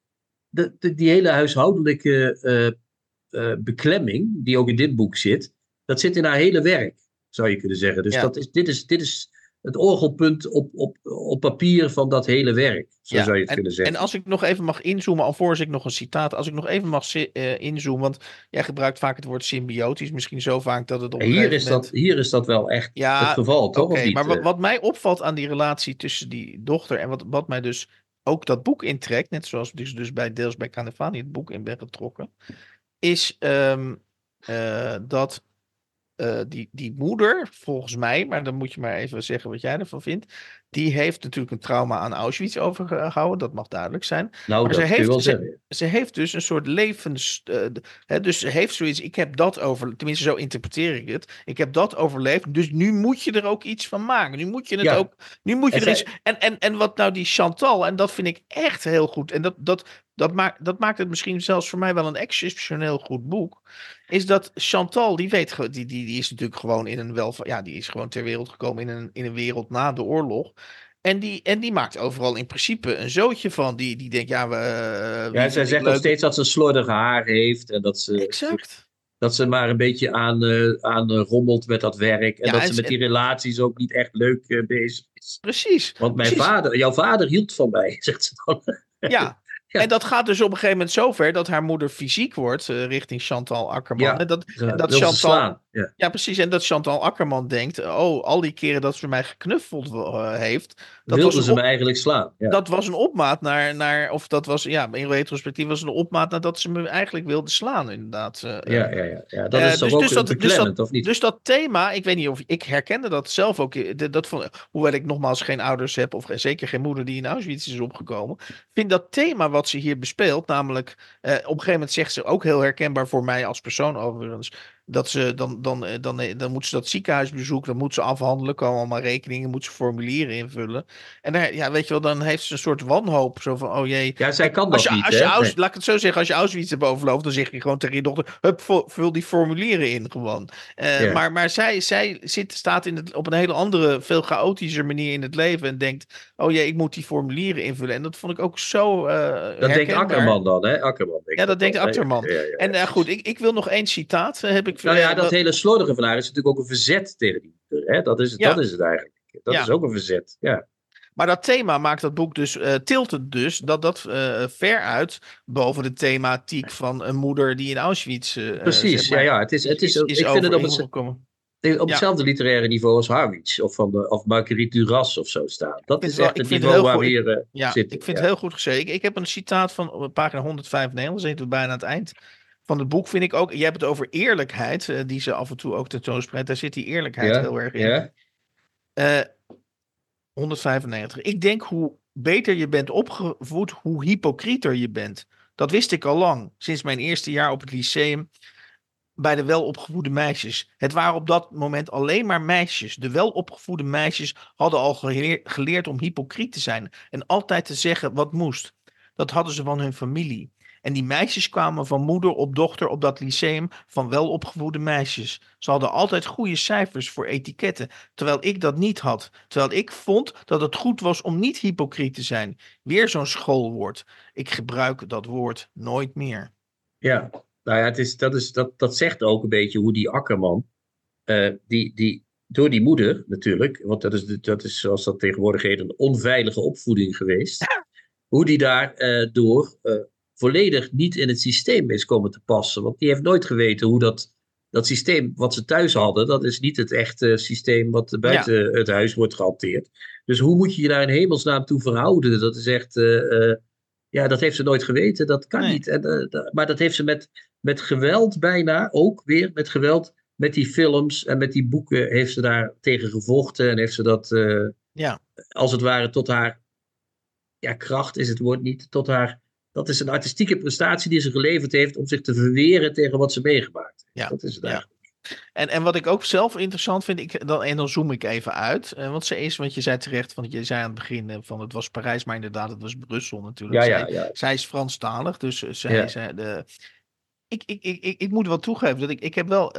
[SPEAKER 3] de, de- die hele huishoudelijke eh, beklemming, die ook in dit boek zit, dat zit in haar hele werk, zou je kunnen zeggen. Dus
[SPEAKER 2] Ja.
[SPEAKER 3] dat is, dit, is, dit is het orgelpunt op, op, op papier van dat hele werk, zo
[SPEAKER 2] Ja,
[SPEAKER 3] zou je het kunnen zeggen.
[SPEAKER 2] En als ik nog even mag inzoomen, alvorens ik nog een citaat, als ik nog even mag eh, inzoomen, want jij gebruikt vaak het woord symbiotisch, misschien zo vaak dat het op
[SPEAKER 3] En hier, is
[SPEAKER 2] moment-
[SPEAKER 3] dat, hier is dat wel echt
[SPEAKER 2] Ja,
[SPEAKER 3] het geval, toch?
[SPEAKER 2] Oké,
[SPEAKER 3] Of niet?
[SPEAKER 2] maar wat,
[SPEAKER 3] Eh,
[SPEAKER 2] wat mij opvalt aan die relatie tussen die dochter en wat, wat mij dus ook dat boek intrekt, net zoals dus, dus bij deels bij Canevani het boek in ben getrokken, is ehm, eh, dat eh, die, die moeder, volgens mij, maar dan moet je maar even zeggen wat jij ervan vindt, die heeft natuurlijk een trauma aan Auschwitz overgehouden, dat mag duidelijk zijn.
[SPEAKER 3] nou,
[SPEAKER 2] maar
[SPEAKER 3] dat
[SPEAKER 2] ze heeft- ze-
[SPEAKER 3] zeggen.
[SPEAKER 2] Ze heeft dus een soort levens. eh, hè, dus ze heeft zoiets. Ik heb dat over. Tenminste, zo interpreteer ik het. Ik heb dat overleefd. Dus nu moet je er ook iets van maken. Nu moet je het
[SPEAKER 3] Ja.
[SPEAKER 2] ook. Nu moet je
[SPEAKER 3] En
[SPEAKER 2] er
[SPEAKER 3] zij-
[SPEAKER 2] iets. En, en, en wat nou die Chantal. En dat vind ik echt heel goed. En dat, dat, dat, maakt, dat maakt het misschien zelfs voor mij wel een exceptioneel goed boek. Is dat Chantal, die weet. Die, die, die is natuurlijk gewoon in een wel. Ja, die is gewoon ter wereld gekomen in een, in een wereld na de oorlog. En die, en die maakt overal in principe een zootje van. Die, die denkt, ja, we. eh,
[SPEAKER 3] Ja, zij zegt nog steeds dat ze slordig haar heeft en dat ze,
[SPEAKER 2] Exact.
[SPEAKER 3] dat ze maar een beetje aan, eh, aan eh, rommelt met dat werk. En
[SPEAKER 2] Ja,
[SPEAKER 3] dat
[SPEAKER 2] en
[SPEAKER 3] ze met die relaties ook niet echt leuk bezig is.
[SPEAKER 2] Precies.
[SPEAKER 3] Want mijn
[SPEAKER 2] Precies.
[SPEAKER 3] vader, jouw vader hield van mij, zegt ze dan.
[SPEAKER 2] Ja.
[SPEAKER 3] Ja.
[SPEAKER 2] En dat gaat dus op een gegeven moment zover dat haar moeder fysiek wordt eh, richting Chantal Akkerman.
[SPEAKER 3] Ja.
[SPEAKER 2] En dat, en dat Chantal,
[SPEAKER 3] ja,
[SPEAKER 2] precies. En dat Chantal Akkerman denkt: oh, al die keren dat ze mij geknuffeld eh, heeft, dat was,
[SPEAKER 3] Wilde
[SPEAKER 2] een
[SPEAKER 3] ze
[SPEAKER 2] op-
[SPEAKER 3] me eigenlijk slaan. Ja.
[SPEAKER 2] dat was een opmaat naar, naar. Of dat was, ja, in retrospectief was een opmaat nadat ze me eigenlijk wilde slaan, inderdaad. eh,
[SPEAKER 3] ja, ja, ja, ja. Dat
[SPEAKER 2] Eh,
[SPEAKER 3] is
[SPEAKER 2] dus-
[SPEAKER 3] ook
[SPEAKER 2] dus dat- dus
[SPEAKER 3] beklemmend, of niet?
[SPEAKER 2] Dus dat thema, ik weet niet of ik herkende dat zelf ook. eh, Dat, dat vond, hoewel ik nogmaals geen ouders heb, of zeker geen moeder die in Auschwitz is opgekomen. Vind dat thema wat ze hier bespeelt, namelijk eh, op een gegeven moment zegt ze ook heel herkenbaar voor mij als persoon overigens. Dat ze dan, dan, eh, dan, eh, dan moet ze dat ziekenhuisbezoek, dan moet ze afhandelen, komen allemaal rekeningen, moet ze formulieren invullen. En daar, ja, weet je wel, dan heeft ze een soort wanhoop. Zo van, oh jee,
[SPEAKER 3] Ja, zij kan
[SPEAKER 2] als
[SPEAKER 3] dat
[SPEAKER 2] je,
[SPEAKER 3] niet,
[SPEAKER 2] als je
[SPEAKER 3] hè?
[SPEAKER 2] Laat ik het zo zeggen, als je Auschwitz hebt overloofd, dan zeg je gewoon tegen je dochter: hup, vul die formulieren in gewoon.
[SPEAKER 3] Ja.
[SPEAKER 2] Maar, maar zij, zij zit, staat in het, op een hele andere, veel chaotischer manier in het leven en denkt: oh jee, ik moet die formulieren invullen. En dat vond ik ook zo. eh
[SPEAKER 3] Dat denkt. Akkerman dan, hè? Akkerman denkt
[SPEAKER 2] Ja, dat denkt? Akkerman.
[SPEAKER 3] Ja, ja, ja.
[SPEAKER 2] En eh, goed, ik, ik wil nog één citaat. heb ik,
[SPEAKER 3] Nou ja, dat hele slordige van haar is natuurlijk ook een verzet tegen die moeder. Hè? Dat, is,
[SPEAKER 2] Ja.
[SPEAKER 3] dat is het eigenlijk. Dat
[SPEAKER 2] Ja.
[SPEAKER 3] is ook een verzet. Ja.
[SPEAKER 2] Maar dat thema maakt dat boek dus, eh tilt het dus, dat dat eh, ver uit boven de thematiek van een moeder die in Auschwitz. eh,
[SPEAKER 3] Precies,
[SPEAKER 2] zeg maar,
[SPEAKER 3] ja, ja. Het is, het is, ik vind het op, het, op
[SPEAKER 2] Ja.
[SPEAKER 3] hetzelfde literaire niveau als Harwich of, van de, of Marguerite Duras of zo staan. Dat is echt het niveau waar
[SPEAKER 2] goed-
[SPEAKER 3] we hier
[SPEAKER 2] Ja,
[SPEAKER 3] zitten.
[SPEAKER 2] ik vind
[SPEAKER 3] ja.
[SPEAKER 2] het heel goed geschreven. Ik, ik heb een citaat van op pagina 195, dan zitten we bijna aan het eind van het boek, vind ik ook. Je hebt het over eerlijkheid, eh, die ze af en toe ook tentoonspreidt. Daar zit die eerlijkheid
[SPEAKER 3] Ja,
[SPEAKER 2] heel erg in.
[SPEAKER 3] Ja?
[SPEAKER 2] Eh, 195. Ik denk hoe beter je bent opgevoed, hoe hypocrieter je bent. Dat wist ik al lang, sinds mijn eerste jaar op het lyceum bij de welopgevoede meisjes. Het waren op dat moment alleen maar meisjes. De welopgevoede meisjes hadden al geleer- geleerd om hypocriet te zijn en altijd te zeggen wat moest. Dat hadden ze van hun familie. En die meisjes kwamen van moeder op dochter op dat lyceum van welopgevoede meisjes. Ze hadden altijd goede cijfers voor etiketten, terwijl ik dat niet had. Terwijl ik vond dat het goed was om niet hypocriet te zijn. Weer zo'n schoolwoord. Ik gebruik dat woord nooit meer.
[SPEAKER 3] Ja, nou ja, het is, dat, is, dat, dat zegt ook een beetje hoe die Akkerman, eh, die, die, door die moeder natuurlijk, want dat is, dat is zoals dat tegenwoordig heet, een onveilige opvoeding geweest, hoe die daar eh, door eh, volledig niet in het systeem is komen te passen. Want die heeft nooit geweten hoe dat, dat systeem wat ze thuis hadden, dat is niet het echte systeem wat buiten het huis wordt gehanteerd. Dus hoe moet je je daar in hemelsnaam toe verhouden? Dat is echt, eh, eh, ja, dat heeft ze nooit geweten. Dat kan
[SPEAKER 2] Nee.
[SPEAKER 3] niet. En, eh, maar dat heeft ze met, met geweld bijna, ook weer met geweld, met die films en met die boeken heeft ze daar tegen gevochten en heeft ze dat,
[SPEAKER 2] Ja.
[SPEAKER 3] als het ware, tot haar, ja, kracht is het woord niet, tot haar, dat is een artistieke prestatie die ze geleverd heeft om zich te verweren tegen wat ze meegemaakt heeft. Ja. Dat is het eigenlijk.
[SPEAKER 2] En, en wat ik ook zelf interessant vind, ik, dan, en dan zoom ik even uit. Uh, want ze is, want je zei terecht, want je zei aan het begin uh, van het was Parijs, maar inderdaad, het was Brussel natuurlijk.
[SPEAKER 3] Ja, ja, ja.
[SPEAKER 2] Zij, is Franstalig, dus uh, zij, zij de, ik, ik, ik, ik, ik moet wel toegeven dat ik, ik, heb wel,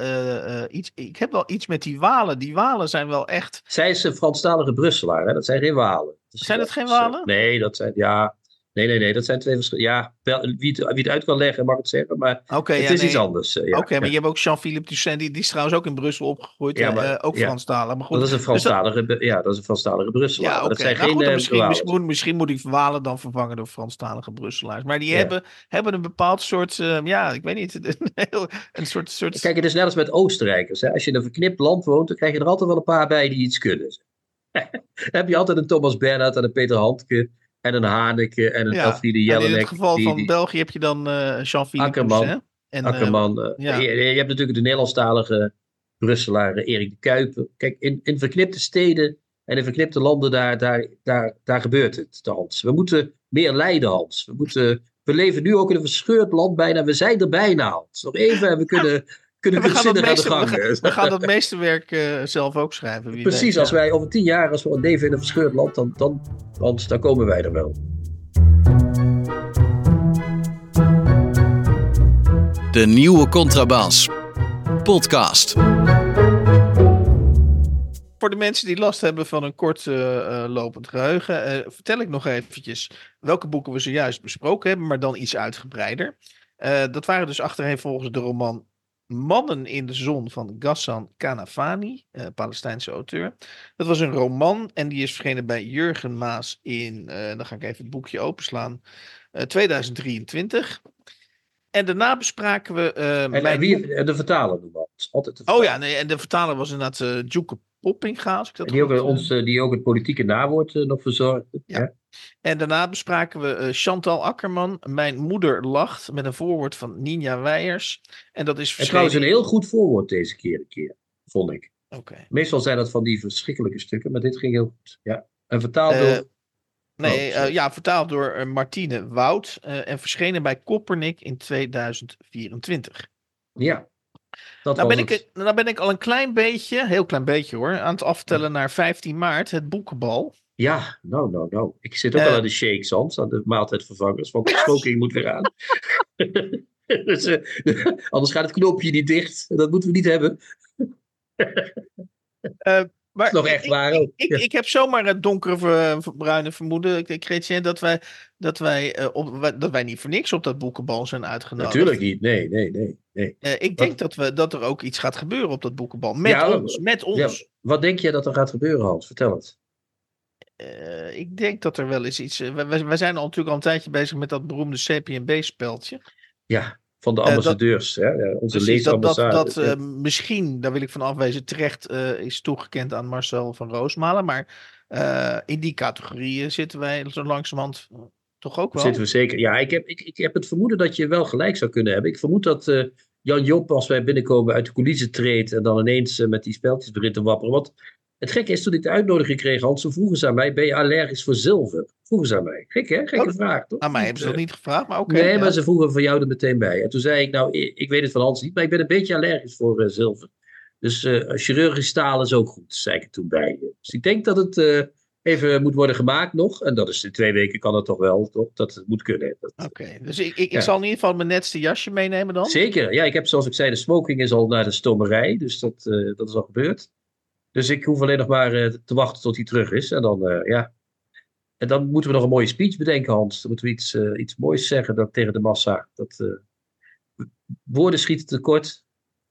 [SPEAKER 2] iets, ik heb wel iets met die Walen. Die Walen zijn wel echt.
[SPEAKER 3] Zij is een Franstalige Brusselaar, hè? dat zijn geen Walen.
[SPEAKER 2] zijn dat geen Walen?
[SPEAKER 3] nee, dat zijn, ja, Nee, nee, nee, dat zijn twee verschillende. Ja, wel, wie, het, wie het uit kan leggen mag het zeggen, maar het is iets anders.
[SPEAKER 2] Uh,
[SPEAKER 3] ja.
[SPEAKER 2] Oké, maar je hebt ook Jean-Philippe Toussaint, die, die is trouwens ook in Brussel opgegroeid, ja, maar, uh, ook Franstalig. Maar goed,
[SPEAKER 3] dat is een dus Franstalige, dus ja, dat is een Franstalige Brusselaar. Ja, okay. dat zijn nou, geen goed,
[SPEAKER 2] misschien, misschien, misschien, moet ik Walen dan vervangen door Franstalige Brusselaars. Maar die hebben, hebben een bepaald soort, uh, ja, ik weet niet, een, een soort, soort...
[SPEAKER 3] Kijk, het is net als met Oostenrijkers. Hè. Als je in een verknipt land woont, dan krijg je er altijd wel een paar bij die iets kunnen. heb je altijd een Thomas Bernhard en een Peter Handke en een Haneke en een ja. Elfriede Jelinek.
[SPEAKER 2] in het geval van België heb je dan uh, Jean-Philippe
[SPEAKER 3] Akkerman. En, Akkerman. Uh, ja. je, je, hebt natuurlijk de Nederlandstalige Brusselaar Erik de Kuiper. Kijk, in, in verknipte steden en in verknipte landen, daar, daar, daar, daar gebeurt het, Hans. We moeten meer leiden, Hans. We, moeten, we leven nu ook in een verscheurd land bijna. We zijn er bijna, Hans. Nog even en we kunnen kunnen we, gaan meeste,
[SPEAKER 2] we, gaan, we gaan dat meeste werk uh, zelf ook schrijven.
[SPEAKER 3] Wie Precies, weet, als ja. wij over tien jaar, als we leven in een verscheurd land, dan, dan, dan, dan komen wij er wel.
[SPEAKER 1] De nieuwe Contrabas. Podcast.
[SPEAKER 2] Voor de mensen die last hebben van een kort uh, uh, lopend geheugen, uh, vertel ik nog eventjes welke boeken we zojuist besproken hebben, maar dan iets uitgebreider. dat waren dus achtereenvolgens de roman Mannen in de Zon van Ghassan Kanafani, uh, Palestijnse auteur. Dat was een roman en die is verschenen bij Jurgen Maas in, uh, dan ga ik even het boekje openslaan, uh, 2023. En daarna bespraken we.
[SPEAKER 3] en, en wie, de vertaler doen we altijd. De
[SPEAKER 2] vertaler. Oh ja, nee, en de vertaler was inderdaad uh, Djoeke Poppinga. Als ik dat
[SPEAKER 3] die, ook, ons, die ook het politieke nawoord nog verzorgde. Ja. ja.
[SPEAKER 2] En daarna bespraken we uh, Chantal Akkerman, Mijn moeder lacht, met een voorwoord van Ninja Weijers. En dat is
[SPEAKER 3] verschenen... trouwens een heel goed voorwoord deze keer, keer vond ik.
[SPEAKER 2] Okay.
[SPEAKER 3] Meestal zijn dat van die verschrikkelijke stukken, maar dit ging heel goed. Ja. En vertaald uh, door...
[SPEAKER 2] Nee, oh, uh, ja, vertaald door Martine Wout en verschenen bij Koppernik in 2024.
[SPEAKER 3] Ja,
[SPEAKER 2] dat nou, ben ik, nou ben ik al een klein beetje, heel klein beetje hoor, aan het aftellen naar 15 maart, het boekenbal.
[SPEAKER 3] Ja, nou, nou, nou. Ik zit ook uh, al aan de shakes, Hans, aan de maaltijdvervangers, want de smoking moet weer aan. dus, uh, anders gaat het knopje niet dicht. Dat moeten we niet hebben.
[SPEAKER 2] uh, maar
[SPEAKER 3] nog echt
[SPEAKER 2] ik,
[SPEAKER 3] waar
[SPEAKER 2] ook. Ik, ik, ik, heb zomaar het donkere bruine vermoeden, Chrétien, dat wij, dat, wij, uh, op, dat wij niet voor niks op dat boekenbal zijn uitgenodigd.
[SPEAKER 3] Natuurlijk niet, nee, nee, nee. nee.
[SPEAKER 2] Uh, ik denk dat, we, dat er ook iets gaat gebeuren op dat boekenbal. Met ja, ons, met ons. Ja,
[SPEAKER 3] wat denk je dat er gaat gebeuren, Hans? Vertel het.
[SPEAKER 2] Uh, ik denk dat er wel eens iets. Uh, wij, wij, zijn al natuurlijk al een tijdje bezig met dat beroemde CPNB-speldje.
[SPEAKER 3] Ja, van de ambassadeurs. Uh, hè? Onze Precies, dat, dat,
[SPEAKER 2] dat ja. misschien, daar wil ik van afwezen, terecht is toegekend aan Marcel van Roosmalen. Maar in die categorieën zitten wij zo langzamerhand toch ook wel.
[SPEAKER 3] Zitten we zeker. Ja, ik heb, ik, ik heb het vermoeden dat je wel gelijk zou kunnen hebben. Ik vermoed dat Jan Job, als wij binnenkomen uit de coulissen treedt en dan ineens met die speltjes begint te wapperen. Want het gekke is, toen ik de uitnodiging kreeg, Hans, ze vroegen ze aan mij, ben je allergisch voor zilver? Vroegen ze aan mij. Gek hè? Gekke oh, vraag, toch?
[SPEAKER 2] Aan mij hebben ze dat niet gevraagd, maar oké.
[SPEAKER 3] Okay, nee, ja. maar ze vroegen van jou er meteen bij. En toen zei ik, nou, ik weet het van Hans niet, maar ik ben een beetje allergisch voor uh, zilver. Dus uh, chirurgisch staal is ook goed, zei ik er toen bij. Dus ik denk dat het uh, even moet worden gemaakt nog. En dat is in twee weken kan het toch wel, toch? Dat het moet kunnen.
[SPEAKER 2] Oké, okay, dus ik, ik, ja. ik, zal in ieder geval mijn netste jasje meenemen dan?
[SPEAKER 3] Zeker, ja. Ik heb zoals ik zei, de smoking is al naar de stomerij. Dus dat, dat is al gebeurd. Dus ik hoef alleen nog maar uh, te wachten tot hij terug is. En dan, uh, ja. En dan moeten we nog een mooie speech bedenken, Hans. Dan moeten we iets, uh, iets moois zeggen dat, tegen de massa. Dat, woorden schieten tekort.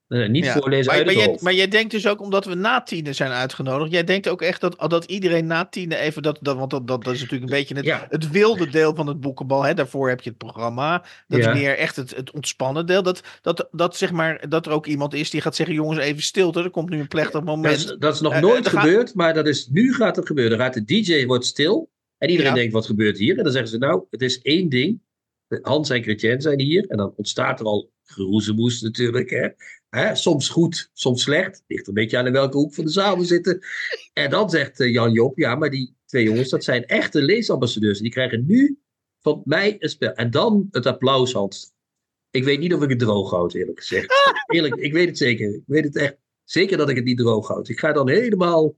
[SPEAKER 3] Uh, niet ja. voorlezen
[SPEAKER 2] maar,
[SPEAKER 3] uit
[SPEAKER 2] maar,
[SPEAKER 3] jij,
[SPEAKER 2] maar jij denkt dus ook, omdat we na tienen zijn uitgenodigd, jij denkt ook echt dat, dat iedereen na tienen even, dat, dat, want dat, dat, dat is natuurlijk een beetje het,
[SPEAKER 3] ja.
[SPEAKER 2] het wilde deel van het boekenbal. Hè? Daarvoor heb je het programma. Dat ja. is meer echt het, het ontspannen deel. Dat, dat, dat, zeg maar, dat er ook iemand is die gaat zeggen, jongens, even stilte. Er komt nu een plechtig moment.
[SPEAKER 3] Dat is, dat is nog uh, nooit gebeurd, gaat... maar dat is, nu gaat het gebeuren. Dan gaat de DJ wordt stil en iedereen denkt, wat gebeurt hier? En dan zeggen ze, nou, het is één ding. Hans en Chrétien zijn hier. En dan ontstaat er al geroezemoes natuurlijk. Hè? Hè? Soms goed, soms slecht. Ligt een beetje aan in welke hoek van de zaal we zitten. En dan zegt uh, Jan Job, ja, maar die twee jongens, dat zijn echte leesambassadeurs. Die krijgen nu van mij een spel. En dan het applaus, Hans. Ik weet niet of ik het droog houd, eerlijk gezegd. Eerlijk, ik weet het zeker. Ik weet het echt zeker dat ik het niet droog houd. Ik ga dan helemaal,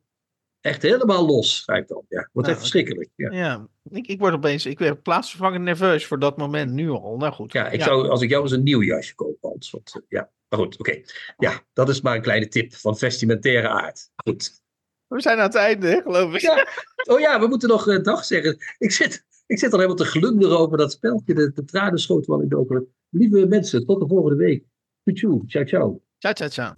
[SPEAKER 3] echt helemaal los. Ga ik dan. Ja, wordt
[SPEAKER 2] Nou,
[SPEAKER 3] echt verschrikkelijk. Ja.
[SPEAKER 2] Ja, ik, ik word opeens, ik werd plaatsvervangend nerveus voor dat moment nu al. Nou goed.
[SPEAKER 3] Ja, ik zou, als ik jou eens een nieuw jasje koop, Hans. Want, eh, ja, maar goed, oké. Ja, dat is maar een kleine tip van vestimentaire aard. Goed.
[SPEAKER 2] We zijn aan het einde, geloof ik.
[SPEAKER 3] Ja. Oh ja, we moeten nog uh, dag zeggen. Ik zit, ik zit al helemaal te glunderen over dat speltje. De, de tranen schoten wel in de ogen. Lieve mensen, tot de volgende week. Tjoe, ciao, ciao.
[SPEAKER 2] Ciao, ciao, ciao.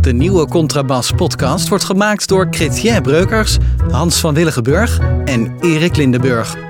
[SPEAKER 1] De nieuwe Contrabas podcast wordt gemaakt door Chrétien Breukers, Hans van Willigenburg en Erik Lindenburg.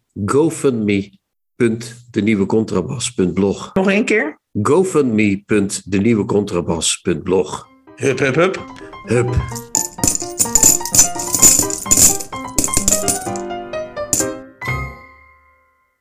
[SPEAKER 4] gofundme.denieuwecontrabas.blog.
[SPEAKER 2] Nog één keer?
[SPEAKER 4] gofundme.denieuwecontrabas.blog.
[SPEAKER 2] Hup, hup, hup.
[SPEAKER 4] Hup.